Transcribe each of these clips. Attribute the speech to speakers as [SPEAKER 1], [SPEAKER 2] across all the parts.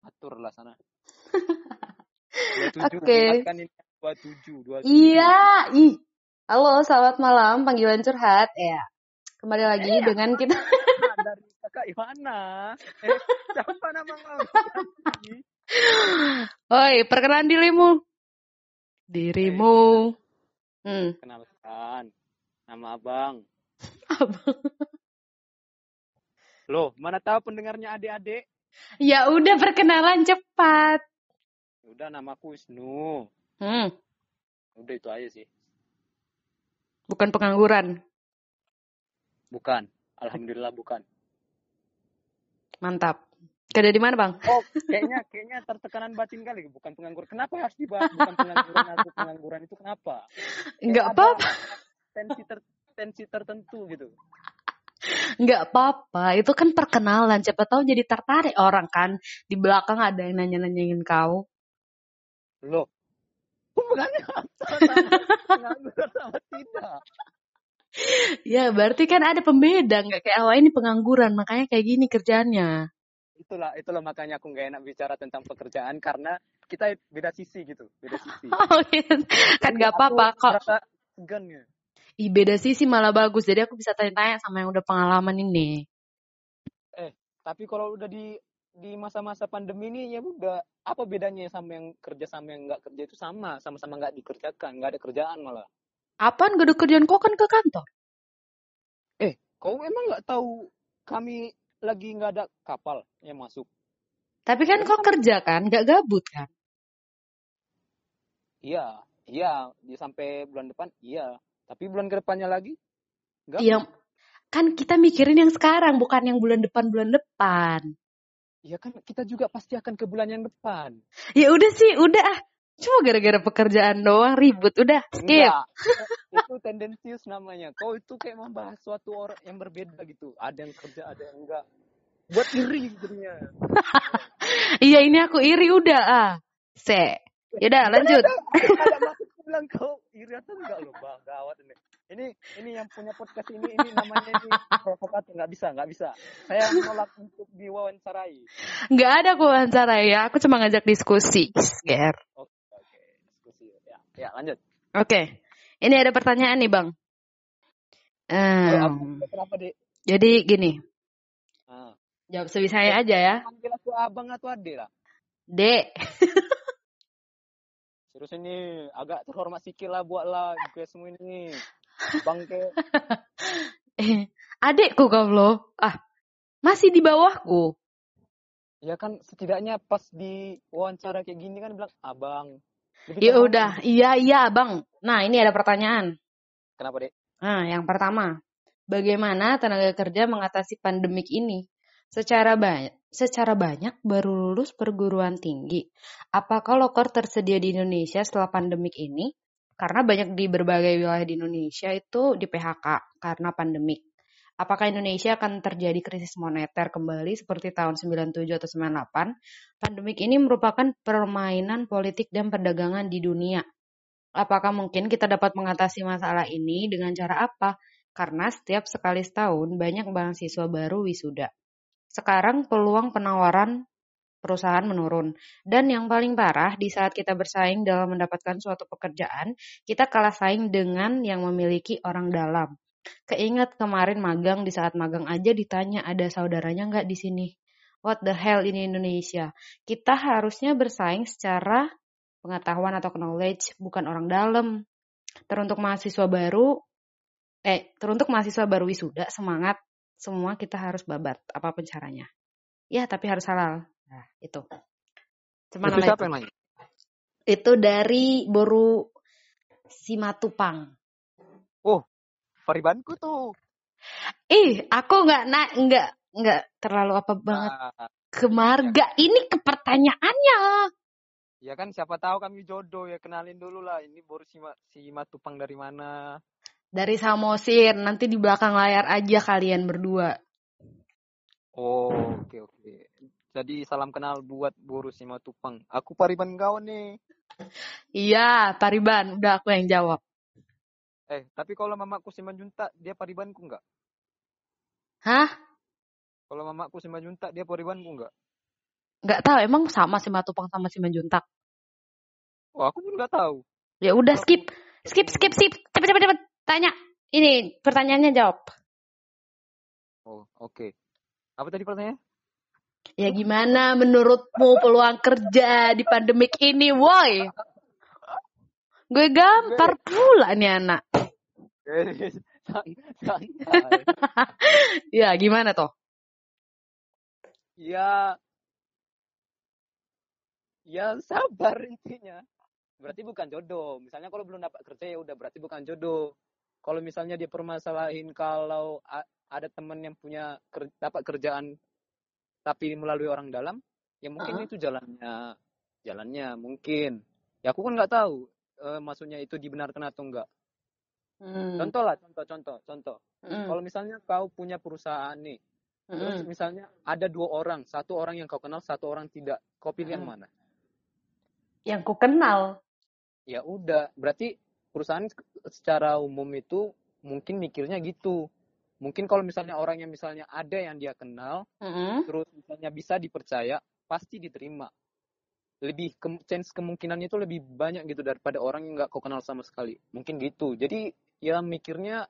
[SPEAKER 1] Atur lah sana.
[SPEAKER 2] Oke.
[SPEAKER 1] Kan ini 27, 27.
[SPEAKER 2] Iya, ih. Halo, selamat malam. Panggilan curhat. Ya. Kembali lagi
[SPEAKER 1] Eh,
[SPEAKER 2] dengan kita.
[SPEAKER 1] Dari kakak Ivana. Eh, siapa nama kamu?
[SPEAKER 2] Oi, perkenalan dirimu. Dirimu. Hmm.
[SPEAKER 1] Kenalkan, nama abang.
[SPEAKER 2] Abang.
[SPEAKER 1] Loh, mana tahu pendengarnya adik-adik?
[SPEAKER 2] Ya udah perkenalan cepat.
[SPEAKER 1] Udah, namaku Wisnu.
[SPEAKER 2] Hmm.
[SPEAKER 1] Udah itu aja sih.
[SPEAKER 2] Bukan pengangguran.
[SPEAKER 1] Bukan. Alhamdulillah bukan.
[SPEAKER 2] Mantap. Kerja di mana, Bang?
[SPEAKER 1] Oh, kayaknya kayaknya tertekanan batin kali, bukan pengangguran. Kenapa harus dibahas bukan pengangguran atau pengangguran itu kenapa?
[SPEAKER 2] Enggak apa-apa.
[SPEAKER 1] Tensi ter, tensi tertentu gitu.
[SPEAKER 2] Enggak apa-apa. Itu kan perkenalan. Siapa tahu jadi tertarik orang kan. Di belakang ada yang nanya-nanyain kau.
[SPEAKER 1] Loh, hubungannya apa pengangguran sama tidak?
[SPEAKER 2] Ya, berarti kan ada pembeda. Enggak kayak awal ini pengangguran. Makanya kayak gini kerjaannya.
[SPEAKER 1] Itulah, itulah makanya aku nggak enak bicara tentang pekerjaan karena kita beda sisi gitu, beda sisi.
[SPEAKER 2] Oh, kan nggak apa-apa kok.
[SPEAKER 1] segan ya.
[SPEAKER 2] Ih, beda sisi malah bagus. Jadi aku bisa tanya-tanya sama yang udah pengalaman ini.
[SPEAKER 1] Tapi kalau udah di di masa-masa pandemi ini ya udah apa bedanya sama yang kerja sama yang nggak kerja itu sama, sama-sama nggak dikerjakan, nggak ada kerjaan malah.
[SPEAKER 2] Apaan gak ada kerjaan kok kan ke kantor?
[SPEAKER 1] Kau emang nggak tahu kami lagi nggak ada kapal yang masuk?
[SPEAKER 2] Tapi kan kok kerja kan, gak gabut kan?
[SPEAKER 1] Iya, iya, di sampai bulan depan iya. Tapi bulan ke depannya lagi nggak.
[SPEAKER 2] Iya, kan kita mikirin yang sekarang, bukan yang bulan depan bulan depan.
[SPEAKER 1] Iya kan kita juga pasti akan ke bulan yang depan.
[SPEAKER 2] Ya udah sih, udah ah. Cuma gara-gara pekerjaan doang ribut, udah skip.
[SPEAKER 1] Enggak. itu tendensius namanya. Kau itu kayak membahas suatu orang yang berbeda gitu. Ada yang kerja, ada yang enggak. Buat iri jadinya.
[SPEAKER 2] Iya ini aku iri udah ah. Se. Yaudah lanjut.
[SPEAKER 1] Ada, maksud bilang kau iri atau enggak loh, Bang. Gawat ini. Ini ini yang punya podcast ini ini namanya ini provokatif nggak bisa nggak bisa. Saya menolak untuk diwawancarai.
[SPEAKER 2] Nggak ada aku wawancara ya, aku cuma ngajak diskusi. Ger.
[SPEAKER 1] Oke ya lanjut.
[SPEAKER 2] Oke, ini ada pertanyaan nih bang.
[SPEAKER 1] Oh, kenapa dek?
[SPEAKER 2] jadi gini,
[SPEAKER 1] Ah.
[SPEAKER 2] jawab sebisanya aja ya.
[SPEAKER 1] Panggil aku abang atau adik lah.
[SPEAKER 2] Dek.
[SPEAKER 1] Terus ini agak terhormat sikit lah buatlah gue semua ini. Bangke.
[SPEAKER 2] Eh, adekku kau loh. Ah, masih di bawahku.
[SPEAKER 1] Ya kan setidaknya pas di wawancara kayak gini kan bilang abang.
[SPEAKER 2] Ya udah, iya iya bang. Nah ini ada pertanyaan.
[SPEAKER 1] Kenapa dek?
[SPEAKER 2] Nah yang pertama, bagaimana tenaga kerja mengatasi pandemik ini? Secara banyak, secara banyak baru lulus perguruan tinggi. Apakah loker tersedia di Indonesia setelah pandemik ini? Karena banyak di berbagai wilayah di Indonesia itu di PHK karena pandemik. Apakah Indonesia akan terjadi krisis moneter kembali seperti tahun 97 atau 98? Pandemik ini merupakan permainan politik dan perdagangan di dunia. Apakah mungkin kita dapat mengatasi masalah ini dengan cara apa? Karena setiap sekali setahun banyak mahasiswa baru wisuda. Sekarang peluang penawaran perusahaan menurun. Dan yang paling parah, di saat kita bersaing dalam mendapatkan suatu pekerjaan, kita kalah saing dengan yang memiliki orang dalam. Keinget kemarin magang, di saat magang aja ditanya ada saudaranya nggak di sini. What the hell ini Indonesia? Kita harusnya bersaing secara pengetahuan atau knowledge, bukan orang dalam. Teruntuk mahasiswa baru, eh, teruntuk mahasiswa baru wisuda, semangat. Semua kita harus babat, apa pun caranya. Ya, tapi harus halal. Nah, itu. Cuma
[SPEAKER 1] Itu siapa
[SPEAKER 2] itu.
[SPEAKER 1] yang nanya?
[SPEAKER 2] Itu dari Boru Simatupang.
[SPEAKER 1] Oh, Faribanku tuh.
[SPEAKER 2] Ih, aku nggak na nggak nggak terlalu apa banget
[SPEAKER 1] Ah,
[SPEAKER 2] ke marga. Ini ke pertanyaannya.
[SPEAKER 1] ya kan siapa tahu kami jodoh ya kenalin dulu lah. Ini baru si, si Matupang dari mana?
[SPEAKER 2] Dari Samosir, nanti di belakang layar aja kalian berdua.
[SPEAKER 1] Oh, oke oke. Jadi salam kenal buat Boru si Matupang. Aku Pariban kau nih.
[SPEAKER 2] Iya, Pariban, udah aku yang jawab.
[SPEAKER 1] Eh, tapi kalau mamaku Simanjuntak, dia paribanku enggak?
[SPEAKER 2] Hah?
[SPEAKER 1] Kalau mamaku Simanjuntak, dia paribanku enggak?
[SPEAKER 2] Nggak tahu, emang sama si Matupang sama si Manjuntak?
[SPEAKER 1] Oh, aku pun nggak tahu.
[SPEAKER 2] Ya udah skip, skip, skip, skip. Cepet, cepet, cepet. Tanya. Ini pertanyaannya jawab.
[SPEAKER 1] Oh, oke. Apa tadi pertanyaannya?
[SPEAKER 2] Ya gimana menurutmu peluang kerja di pandemik ini, woi? Gue gampar pula nih anak. Ya gimana toh?
[SPEAKER 1] Ya, ya sabar intinya. Berarti bukan jodoh. Misalnya kalau belum dapat kerja ya udah berarti bukan jodoh. Kalau misalnya dia permasalahin kalau ada teman yang punya ker- dapat kerjaan tapi melalui orang dalam, ya mungkin
[SPEAKER 2] Heeh.
[SPEAKER 1] itu jalannya, jalannya mungkin. Ya aku kan nggak tahu eh, maksudnya itu dibenarkan atau enggak.
[SPEAKER 2] Hmm.
[SPEAKER 1] Contoh lah, contoh, contoh, contoh.
[SPEAKER 2] Hmm.
[SPEAKER 1] Kalau misalnya kau punya perusahaan nih, terus
[SPEAKER 2] Hmm.
[SPEAKER 1] misalnya ada dua orang, satu orang yang kau kenal, satu orang tidak, kau pilih yang
[SPEAKER 2] Hmm.
[SPEAKER 1] mana?
[SPEAKER 2] Yang ku kenal.
[SPEAKER 1] Ya udah, berarti perusahaan secara umum itu mungkin mikirnya gitu. Mungkin kalau misalnya orang yang misalnya ada yang dia kenal,
[SPEAKER 2] Hmm.
[SPEAKER 1] terus misalnya bisa dipercaya, pasti diterima. Lebih ke, chance kemungkinannya itu lebih banyak gitu daripada orang yang nggak kau kenal sama sekali. Mungkin gitu. Jadi ya mikirnya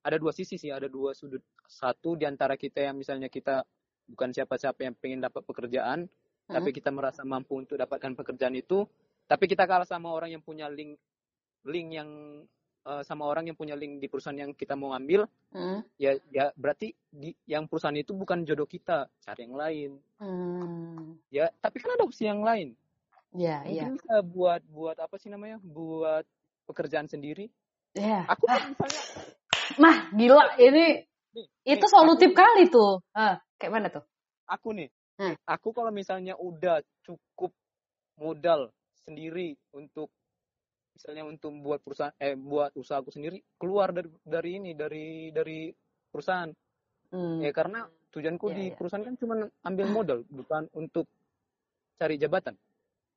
[SPEAKER 1] ada dua sisi sih, ada dua sudut. Satu di antara kita yang misalnya kita bukan siapa-siapa yang pengen dapat pekerjaan,
[SPEAKER 2] Hmm.
[SPEAKER 1] tapi kita merasa mampu untuk dapatkan pekerjaan itu, tapi kita kalah sama orang yang punya link link yang eh, sama orang yang punya link di perusahaan yang kita mau ambil,
[SPEAKER 2] Hmm.
[SPEAKER 1] ya ya berarti di yang perusahaan itu bukan jodoh kita, cari yang lain.
[SPEAKER 2] Hmm.
[SPEAKER 1] Ya, tapi kan ada opsi yang lain.
[SPEAKER 2] Ya, ya.
[SPEAKER 1] Mungkin bisa buat buat apa sih namanya? Buat pekerjaan sendiri.
[SPEAKER 2] Ya.
[SPEAKER 1] Aku kan misalnya
[SPEAKER 2] Nah, gila ini
[SPEAKER 1] nih,
[SPEAKER 2] itu
[SPEAKER 1] nih,
[SPEAKER 2] solutif
[SPEAKER 1] aku,
[SPEAKER 2] kali tuh. Ah, kayak mana tuh?
[SPEAKER 1] aku nih,
[SPEAKER 2] Hmm.
[SPEAKER 1] aku kalau misalnya udah cukup modal sendiri untuk misalnya untuk buat perusahaan eh buat usahaku sendiri keluar dari dari ini dari dari perusahaan
[SPEAKER 2] Hmm.
[SPEAKER 1] ya karena tujuanku
[SPEAKER 2] Ya,
[SPEAKER 1] di
[SPEAKER 2] ya.
[SPEAKER 1] perusahaan kan cuma ambil modal bukan untuk cari jabatan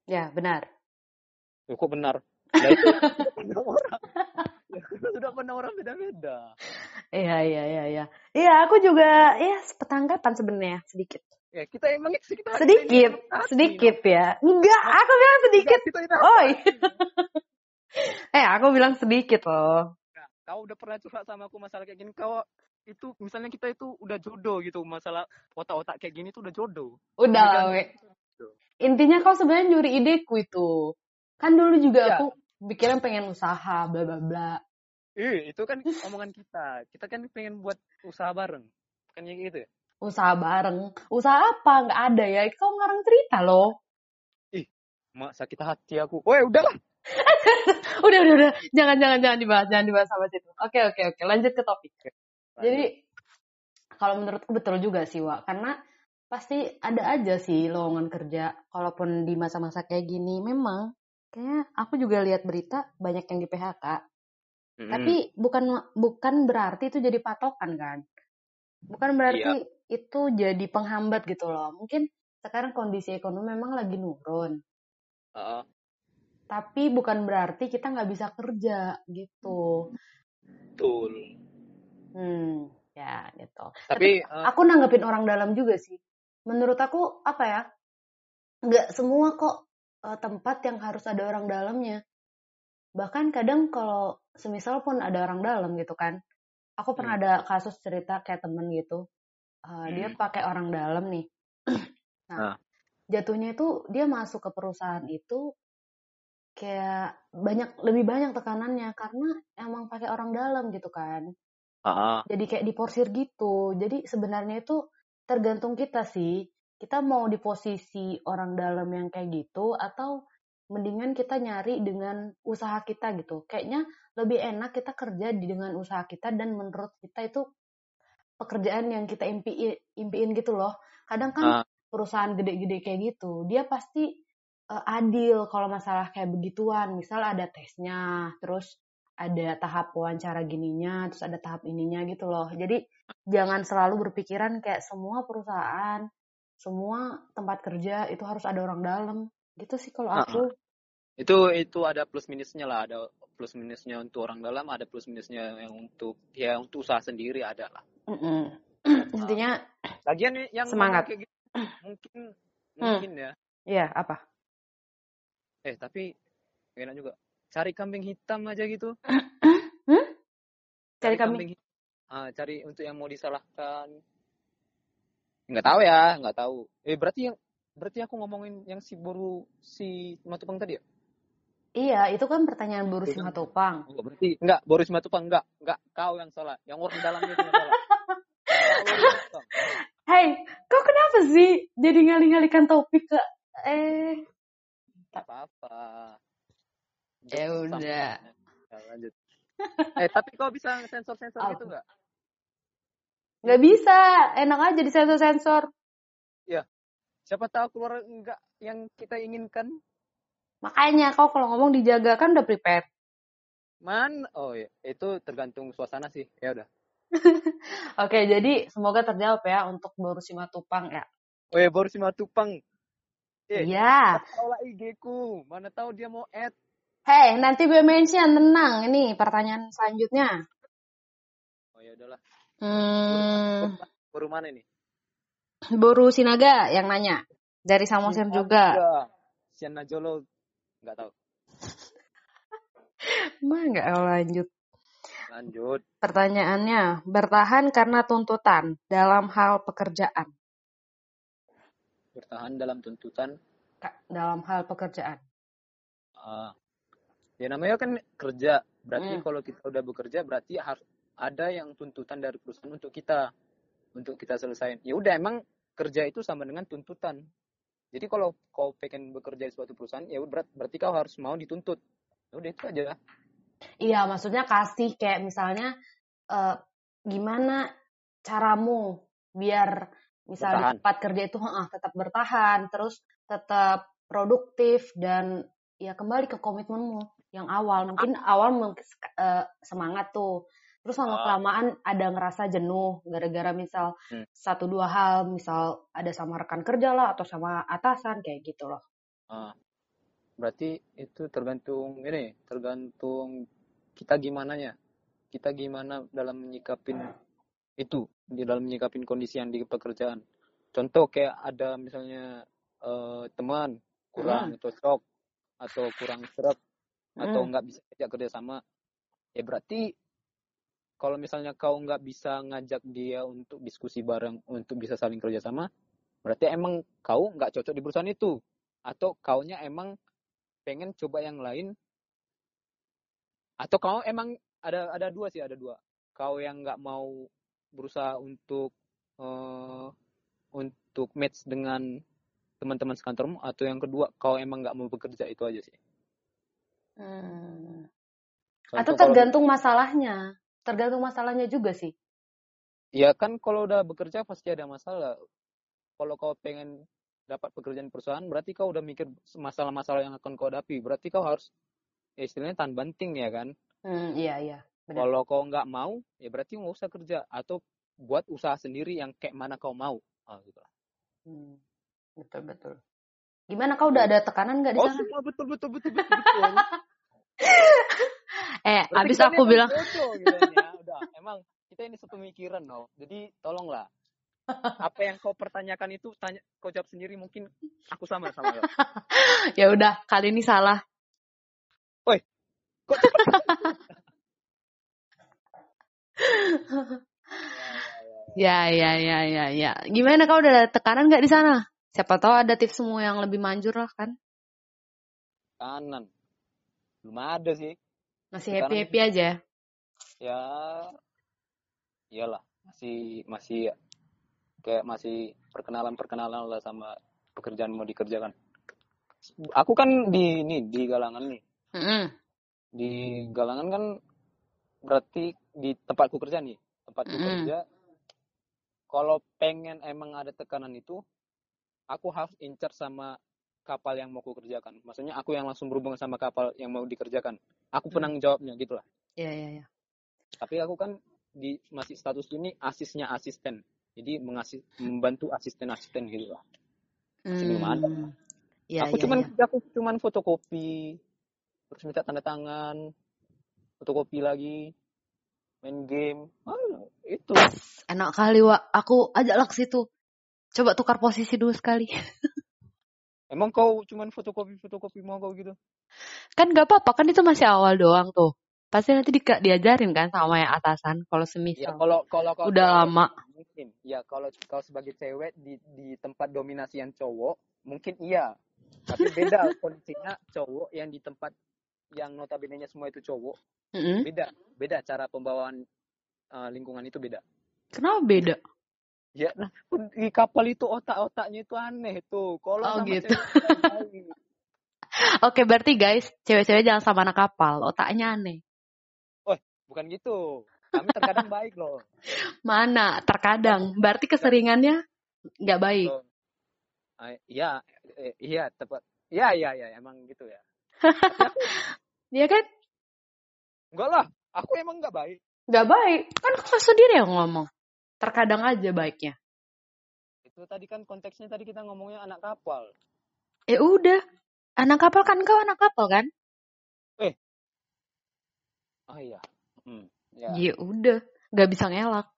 [SPEAKER 2] Ya, benar.
[SPEAKER 1] Loh, kok benar nah itu sudah pandang orang ya, sudah pandang orang beda-beda
[SPEAKER 2] Iya, iya, iya, iya. Iya, aku juga ya petanggapan sebenarnya sedikit.
[SPEAKER 1] ya kita emang kita
[SPEAKER 2] Sedikit, sedikit ya. Enggak, aku bilang
[SPEAKER 1] Enggak,
[SPEAKER 2] sedikit.
[SPEAKER 1] kita
[SPEAKER 2] Oi. Eh, aku bilang sedikit loh.
[SPEAKER 1] Nah, kau udah pernah curhat sama aku masalah kayak gini kau itu misalnya kita itu udah jodoh gitu masalah otak-otak kayak gini tuh udah jodoh
[SPEAKER 2] Udah lah, we.
[SPEAKER 1] gitu.
[SPEAKER 2] Intinya kau sebenarnya nyuri ideku itu. Kan dulu juga
[SPEAKER 1] Iya.
[SPEAKER 2] aku pikiran pengen usaha, bla bla bla.
[SPEAKER 1] Eh, itu kan omongan kita. Kita kan pengen buat usaha bareng. Kan kayak gitu ya?
[SPEAKER 2] Usaha bareng. Usaha apa? Nggak ada ya. Kau ngarang cerita loh.
[SPEAKER 1] Mak sakit hati aku. Woi, udahlah.
[SPEAKER 2] Udah, udah, udah. Jangan, jangan, jangan dibahas. Jangan dibahas sama situ. Oke, oke, oke. Lanjut ke topik. Jadi, kalau menurutku betul juga sih, Wak. Karena pasti ada aja sih lowongan kerja. Kalaupun di masa-masa kayak gini, memang kayaknya aku juga lihat berita banyak yang di PHK. Tapi bukan bukan berarti itu jadi patokan kan? Bukan berarti itu jadi penghambat gitu loh. Mungkin sekarang kondisi ekonomi memang lagi nurun.
[SPEAKER 1] Heeh.
[SPEAKER 2] Tapi bukan berarti kita nggak bisa kerja gitu.
[SPEAKER 1] betul.
[SPEAKER 2] Hmm, ya gitu.
[SPEAKER 1] Tapi eh,
[SPEAKER 2] aku nanggepin orang dalam juga sih. Menurut aku apa ya? Nggak semua kok eh, tempat yang harus ada orang dalamnya. Bahkan kadang kalau semisal pun ada orang dalam gitu kan. Aku pernah
[SPEAKER 1] Hmm.
[SPEAKER 2] ada kasus cerita kayak temen gitu. Dia
[SPEAKER 1] Hmm.
[SPEAKER 2] pakai orang dalam nih.
[SPEAKER 1] Ah.
[SPEAKER 2] nah, jatuhnya itu dia masuk ke perusahaan itu kayak banyak lebih banyak tekanannya karena emang pakai orang dalam gitu kan
[SPEAKER 1] heeh.
[SPEAKER 2] jadi kayak diporsir gitu. Jadi sebenarnya itu tergantung kita sih. Kita mau di posisi orang dalam yang kayak gitu atau mendingan kita nyari dengan usaha kita gitu. Kayaknya lebih enak kita kerja di dengan usaha kita dan menurut kita itu pekerjaan yang kita impi impiin gitu loh. Kadang kan
[SPEAKER 1] Ah.
[SPEAKER 2] perusahaan gede-gede kayak gitu, dia pasti eh, adil kalau masalah kayak begituan. Misal ada tesnya, terus ada tahap wawancara gininya, terus ada tahap ininya gitu loh. Jadi jangan selalu berpikiran kayak semua perusahaan, semua tempat kerja itu harus ada orang dalam. Gitu sih kalau aku.
[SPEAKER 1] Itu itu ada plus minusnya lah, ada plus minusnya untuk orang dalam ada plus minusnya yang untuk ya untuk usaha sendiri ada lah
[SPEAKER 2] Mm-mm. Intinya,
[SPEAKER 1] lagian yang
[SPEAKER 2] Semangat.
[SPEAKER 1] kayak gitu mungkin
[SPEAKER 2] Hmm.
[SPEAKER 1] mungkin ya
[SPEAKER 2] ya apa?
[SPEAKER 1] Eh tapi enak juga cari kambing hitam aja gitu
[SPEAKER 2] Hmm? Cari kambing.
[SPEAKER 1] hitam. Ah, cari untuk yang mau disalahkan nggak tahu ya nggak tahu eh berarti yang berarti aku ngomongin yang si boru si matupang tadi ya
[SPEAKER 2] Iya, itu kan pertanyaan Boru
[SPEAKER 1] Bukan.
[SPEAKER 2] Simatupang.
[SPEAKER 1] oh, berarti enggak boru si matupang enggak enggak kau yang salah yang orang dalamnya itu yang salah.
[SPEAKER 2] Hei, kau kenapa sih jadi ngalih-ngalihkan topik ke eh
[SPEAKER 1] apa-apa
[SPEAKER 2] Ya udah.
[SPEAKER 1] Ya, lanjut eh tapi kau bisa sensor-sensor
[SPEAKER 2] Apa?
[SPEAKER 1] gitu nggak
[SPEAKER 2] nggak bisa, enak aja di sensor-sensor.
[SPEAKER 1] siapa tahu keluar enggak yang kita inginkan
[SPEAKER 2] Makanya kau kalau ngomong dijaga kan udah prepare.
[SPEAKER 1] man oh ya itu tergantung suasana sih ya udah
[SPEAKER 2] Oke, jadi semoga terjawab ya untuk Boru Simatupang ya.
[SPEAKER 1] Weh, baru si Matupang. Eh,
[SPEAKER 2] Iya.
[SPEAKER 1] tahu lah IG ku. Mana tahu dia mau add.
[SPEAKER 2] Hei, nanti gue mention tenang. Ini pertanyaan selanjutnya.
[SPEAKER 1] Oh ya udahlah.
[SPEAKER 2] Hmm,
[SPEAKER 1] Baru mana ini?
[SPEAKER 2] Boru Sinaga yang nanya. Dari Samosir juga.
[SPEAKER 1] Siana Jolo nggak tahu.
[SPEAKER 2] Mah nggak lanjut.
[SPEAKER 1] Lanjut.
[SPEAKER 2] Pertanyaannya, bertahan karena tuntutan dalam hal pekerjaan.
[SPEAKER 1] Bertahan dalam tuntutan.
[SPEAKER 2] Dalam hal pekerjaan.
[SPEAKER 1] ah, ya namanya kan kerja. Berarti
[SPEAKER 2] Hmm.
[SPEAKER 1] kalau kita udah bekerja berarti harus ada yang tuntutan dari perusahaan untuk kita untuk kita selesaiin. Ya udah emang kerja itu sama dengan tuntutan. Jadi kalau kau pengen bekerja di suatu perusahaan, ya berat, berarti kau harus mau dituntut. Ya udah itu aja.
[SPEAKER 2] Iya, maksudnya kasih kayak misalnya eh, gimana caramu biar misalnya di
[SPEAKER 1] Bertahan.
[SPEAKER 2] tempat kerja itu heeh, tetap bertahan, terus tetap produktif dan ya kembali ke komitmenmu yang awal. Mungkin awal mungkin eh, semangat tuh. Terus lama
[SPEAKER 1] Ah.
[SPEAKER 2] kelamaan ada ngerasa jenuh gara-gara misal
[SPEAKER 1] Hmm.
[SPEAKER 2] satu dua hal, misal ada sama rekan kerja lah atau sama atasan kayak gitu loh.
[SPEAKER 1] Ah, berarti itu tergantung ini, tergantung kita gimana ya. Kita gimana dalam menyikapin itu, di dalam menyikapin kondisi yang di pekerjaan. Contoh kayak ada misalnya eh, teman kurang cocok atau kurang serap atau
[SPEAKER 2] Hmm.
[SPEAKER 1] nggak bisa kerja sama, ya berarti kalau misalnya kau nggak bisa ngajak dia untuk diskusi bareng untuk bisa saling kerja sama, berarti emang kau nggak cocok di perusahaan itu atau kaunya emang pengen coba yang lain atau kau emang ada ada dua sih ada dua kau yang nggak mau berusaha untuk eh, untuk match dengan teman-teman sekantormu atau yang kedua kau emang nggak mau bekerja itu aja sih
[SPEAKER 2] Hmm.
[SPEAKER 1] Contoh
[SPEAKER 2] Atau
[SPEAKER 1] kalau-
[SPEAKER 2] tergantung masalahnya. Tergantung masalahnya juga sih.
[SPEAKER 1] Ya kan kalau udah bekerja pasti ada masalah. Kalau kau pengen dapat pekerjaan perusahaan, berarti kau udah mikir masalah-masalah yang akan kau hadapi. Berarti kau harus ya istilahnya tahan banting ya kan.
[SPEAKER 2] Hmm, iya iya. Benar.
[SPEAKER 1] Kalau kau nggak mau, ya berarti nggak usah kerja atau buat usaha sendiri yang kayak mana kau mau. Ah, gitu lah.
[SPEAKER 2] Hmm, betul betul. Gimana kau udah ada tekanan nggak di
[SPEAKER 1] Oh
[SPEAKER 2] sana?
[SPEAKER 1] semua betul betul betul betul betul.
[SPEAKER 2] Eh,
[SPEAKER 1] Berarti
[SPEAKER 2] abis
[SPEAKER 1] kita
[SPEAKER 2] aku bilang,
[SPEAKER 1] cocok gitu kan ya. Udah, emang kita ini sepemikiran loh. Jadi tolonglah. Apa yang kau pertanyakan itu tanya kau jawab sendiri mungkin aku sama sama
[SPEAKER 2] ya udah kali ini salah.
[SPEAKER 1] Kok cepet?
[SPEAKER 2] Ya ya ya ya ya. Gimana kau udah ada tekanan nggak di sana? Siapa tahu ada tips semua yang lebih manjur lah kan?
[SPEAKER 1] Kanan. Belum ada sih.
[SPEAKER 2] Masih
[SPEAKER 1] Sekarang-
[SPEAKER 2] happy happy aja.
[SPEAKER 1] Ya iyalah, masih masih kayak masih perkenalan-perkenalan lah sama pekerjaan mau dikerjakan. Aku kan di ini di Galangan nih.
[SPEAKER 2] Mm-mm.
[SPEAKER 1] Di Galangan kan berarti di tempatku kerja nih. Tempatku
[SPEAKER 2] Mm-mm.
[SPEAKER 1] kerja kalau pengen emang ada tekanan itu aku harus incar sama kapal yang mau aku kerjakan. Maksudnya aku yang langsung berhubungan sama kapal yang mau dikerjakan. Aku
[SPEAKER 2] Hmm.
[SPEAKER 1] penanggung jawabnya gitu lah.
[SPEAKER 2] Iya iya iya.
[SPEAKER 1] Tapi aku kan di masih status ini asisnya asisten. Jadi mengasis, membantu asisten-asisten gitu lah. Masih belum ada.
[SPEAKER 2] Iya
[SPEAKER 1] aku
[SPEAKER 2] iya.
[SPEAKER 1] cuman
[SPEAKER 2] iya.
[SPEAKER 1] aku cuman fotokopi, terus minta tanda tangan, fotokopi lagi, main game. Ah, itu.
[SPEAKER 2] Enak kali, Wak. Aku ajaklah ke situ. Coba tukar posisi dulu sekali.
[SPEAKER 1] Emang kau cuman fotokopi-fotokopi mau kau gitu?
[SPEAKER 2] Kan gak apa-apa, kan itu masih awal doang tuh. Pasti nanti di, diajarin kan sama yang atasan kalau
[SPEAKER 1] Ya
[SPEAKER 2] semisal.
[SPEAKER 1] kalau kalau kau
[SPEAKER 2] Udah
[SPEAKER 1] cewek
[SPEAKER 2] lama.
[SPEAKER 1] mungkin. Ya kalau kau sebagai cewek di di tempat dominasi yang cowok mungkin iya. Tapi beda kondisinya cowok yang di tempat yang notabene semua itu cowok
[SPEAKER 2] Mm-mm.
[SPEAKER 1] beda beda cara pembawaan uh, lingkungan itu beda.
[SPEAKER 2] Kenapa beda?
[SPEAKER 1] Ya, nah, di kapal itu otak-otaknya itu aneh tuh. Kalau
[SPEAKER 2] Oh,
[SPEAKER 1] sama
[SPEAKER 2] gitu.
[SPEAKER 1] cewek.
[SPEAKER 2] Oke, berarti guys, cewek-cewek jangan sama anak kapal. Otaknya aneh.
[SPEAKER 1] bukan gitu. Kami terkadang baik loh.
[SPEAKER 2] Mana? Terkadang. Berarti keseringannya nggak baik.
[SPEAKER 1] Ah, Iya, eh, iya tepat. Iya, iya, iya, emang gitu ya.
[SPEAKER 2] Iya kan?
[SPEAKER 1] enggak lah, aku emang enggak baik.
[SPEAKER 2] Nggak baik. Kan kau sendiri yang ngomong. Terkadang aja baiknya.
[SPEAKER 1] Itu tadi kan konteksnya tadi kita ngomongnya anak kapal.
[SPEAKER 2] Eh udah. Anak kapal kan kau anak kapal kan?
[SPEAKER 1] Oh iya. Hmm, ya.
[SPEAKER 2] Ya udah. Nggak bisa ngelak.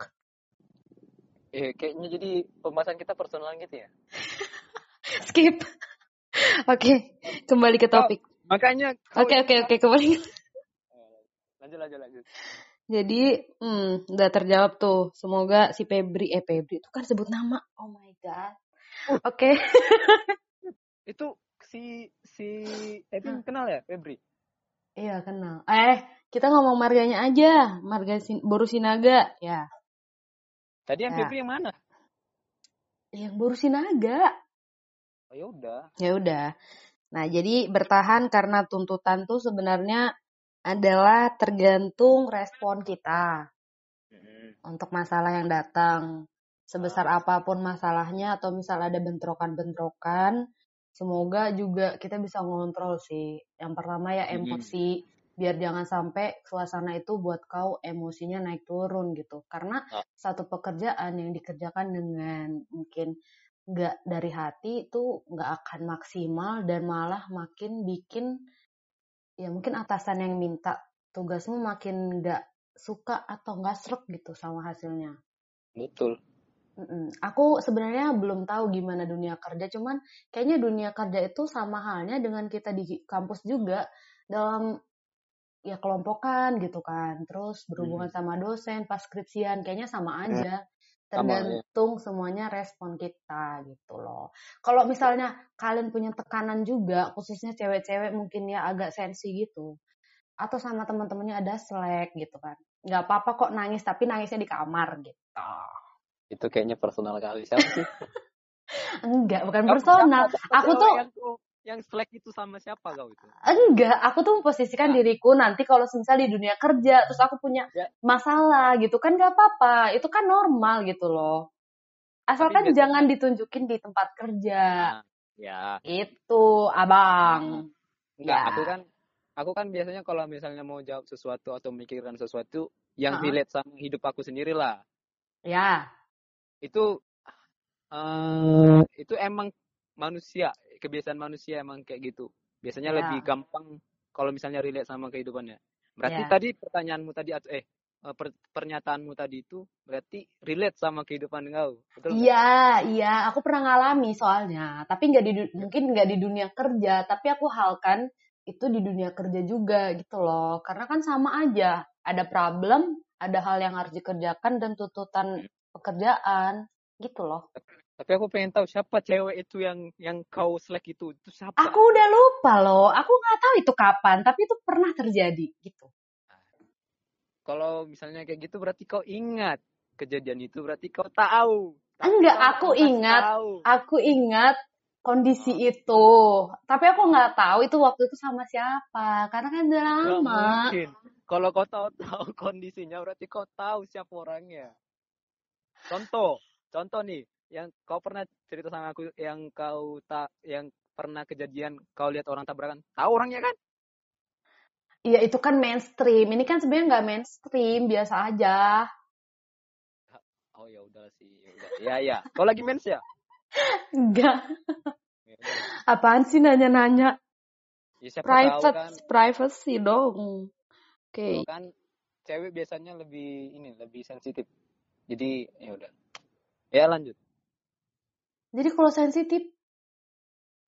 [SPEAKER 1] Eh, kayaknya jadi pembahasan kita personal gitu ya.
[SPEAKER 2] Skip. Oke, kembali ke topik.
[SPEAKER 1] Makanya
[SPEAKER 2] Oke, oke, oke, kembali.
[SPEAKER 1] Eh, lanjut lanjut lanjut.
[SPEAKER 2] Jadi, hmm, udah terjawab tuh. Semoga si Febri, eh Febri itu kan sebut nama. Oh my god. Oke.
[SPEAKER 1] Itu si si Evin kenal ya, Febri?
[SPEAKER 2] Iya kenal. Eh, kita ngomong marganya aja. Marga Sin Boru Sinaga. Ya.
[SPEAKER 1] Tadi yang
[SPEAKER 2] Ya.
[SPEAKER 1] Febri yang mana?
[SPEAKER 2] Yang Boru Sinaga.
[SPEAKER 1] Oh ya udah.
[SPEAKER 2] Ya udah. Nah, jadi bertahan karena tuntutan tuh sebenarnya adalah tergantung respon kita
[SPEAKER 1] Mm-mm.
[SPEAKER 2] untuk masalah yang datang. Sebesar apa pun masalahnya atau misal ada bentrokan-bentrokan, semoga juga kita bisa ngontrol sih. Yang pertama ya
[SPEAKER 1] Mm-mm.
[SPEAKER 2] emosi, biar jangan sampai suasana itu buat kau emosinya naik turun gitu. Karena
[SPEAKER 1] Ah.
[SPEAKER 2] satu pekerjaan yang dikerjakan dengan mungkin nggak dari hati itu nggak akan maksimal dan malah makin bikin ya mungkin atasan yang minta tugasmu makin nggak suka atau nggak srek gitu sama hasilnya.
[SPEAKER 1] Betul.
[SPEAKER 2] Mm-mm. Aku sebenarnya belum tahu gimana dunia kerja, cuman kayaknya dunia kerja itu sama halnya dengan kita di kampus juga dalam ya kelompokan gitu kan, terus berhubungan sama dosen, pas skripsian, kayaknya sama aja.
[SPEAKER 1] Sama, ya.
[SPEAKER 2] Tergantung semuanya respon kita gitu loh. Kalau misalnya kalian punya tekanan juga, khususnya cewek-cewek mungkin ya agak sensi gitu, atau sama teman-temannya ada slack gitu kan, nggak apa-apa kok nangis, tapi nangisnya di kamar gitu.
[SPEAKER 1] Itu kayaknya personal kali. Siapa sih?
[SPEAKER 2] Enggak, bukan personal. Aku tuh
[SPEAKER 1] yang, slack itu sama siapa kau itu?
[SPEAKER 2] enggak, aku tuh memposisikan
[SPEAKER 1] Nah.
[SPEAKER 2] diriku nanti kalau misal di dunia kerja terus aku punya
[SPEAKER 1] Ya.
[SPEAKER 2] masalah gitu kan gak apa-apa, itu kan normal gitu loh. Asalkan
[SPEAKER 1] biasanya-
[SPEAKER 2] jangan ditunjukin di tempat kerja.
[SPEAKER 1] Nah, ya.
[SPEAKER 2] Itu, Abang.
[SPEAKER 1] Enggak,
[SPEAKER 2] Ya.
[SPEAKER 1] aku kan aku kan biasanya kalau misalnya mau jawab sesuatu atau memikirkan sesuatu yang
[SPEAKER 2] Ha-ha.
[SPEAKER 1] relate sama hidup aku sendiri lah.
[SPEAKER 2] Ya,
[SPEAKER 1] Itu eh itu emang manusia, kebiasaan manusia emang kayak gitu. Biasanya
[SPEAKER 2] Ya.
[SPEAKER 1] lebih gampang kalau misalnya relate sama kehidupannya. Berarti
[SPEAKER 2] Ya.
[SPEAKER 1] tadi pertanyaanmu tadi atau eh eh, per- pernyataanmu tadi itu berarti relate sama kehidupan kau. Betul?
[SPEAKER 2] Iya, iya, aku pernah ngalami soalnya. Tapi nggak di du- mungkin nggak di dunia kerja, tapi aku halkan itu di dunia kerja juga gitu loh. Karena kan sama aja, ada problem, ada hal yang harus dikerjakan dan tuntutan pekerjaan gitu loh.
[SPEAKER 1] Tapi aku pengen tahu siapa cewek itu yang yang kau slack itu. Itu siapa?
[SPEAKER 2] Aku udah lupa loh, aku nggak tahu itu kapan, tapi itu pernah terjadi gitu.
[SPEAKER 1] Kalau misalnya kayak gitu berarti kau ingat kejadian itu berarti kau tahu. Tapi
[SPEAKER 2] Enggak,
[SPEAKER 1] kau
[SPEAKER 2] aku ingat.
[SPEAKER 1] tahu.
[SPEAKER 2] Aku ingat kondisi itu, tapi aku nggak tahu itu waktu itu sama siapa, karena kan udah lama.
[SPEAKER 1] mungkin. Kalau kau tahu tahu kondisinya berarti kau tahu siapa orangnya. Contoh, contoh nih, yang kau pernah cerita sama aku yang kau tak yang pernah kejadian kau lihat orang tabrakan. Tahu orangnya kan?
[SPEAKER 2] Iya itu kan mainstream. Ini kan sebenarnya nggak mainstream, biasa aja.
[SPEAKER 1] Oh ya udah sih, ya udah. Ya ya. Kau lagi mens ya?
[SPEAKER 2] Enggak.
[SPEAKER 1] Ya.
[SPEAKER 2] Apaan sih nanya-nanya?
[SPEAKER 1] Ya, siapa tahu
[SPEAKER 2] Private,
[SPEAKER 1] kan.
[SPEAKER 2] privacy dong. Oke.
[SPEAKER 1] Kalau kan cewek biasanya lebih ini lebih sensitif. Jadi ya udah. Ya lanjut.
[SPEAKER 2] Jadi kalau sensitif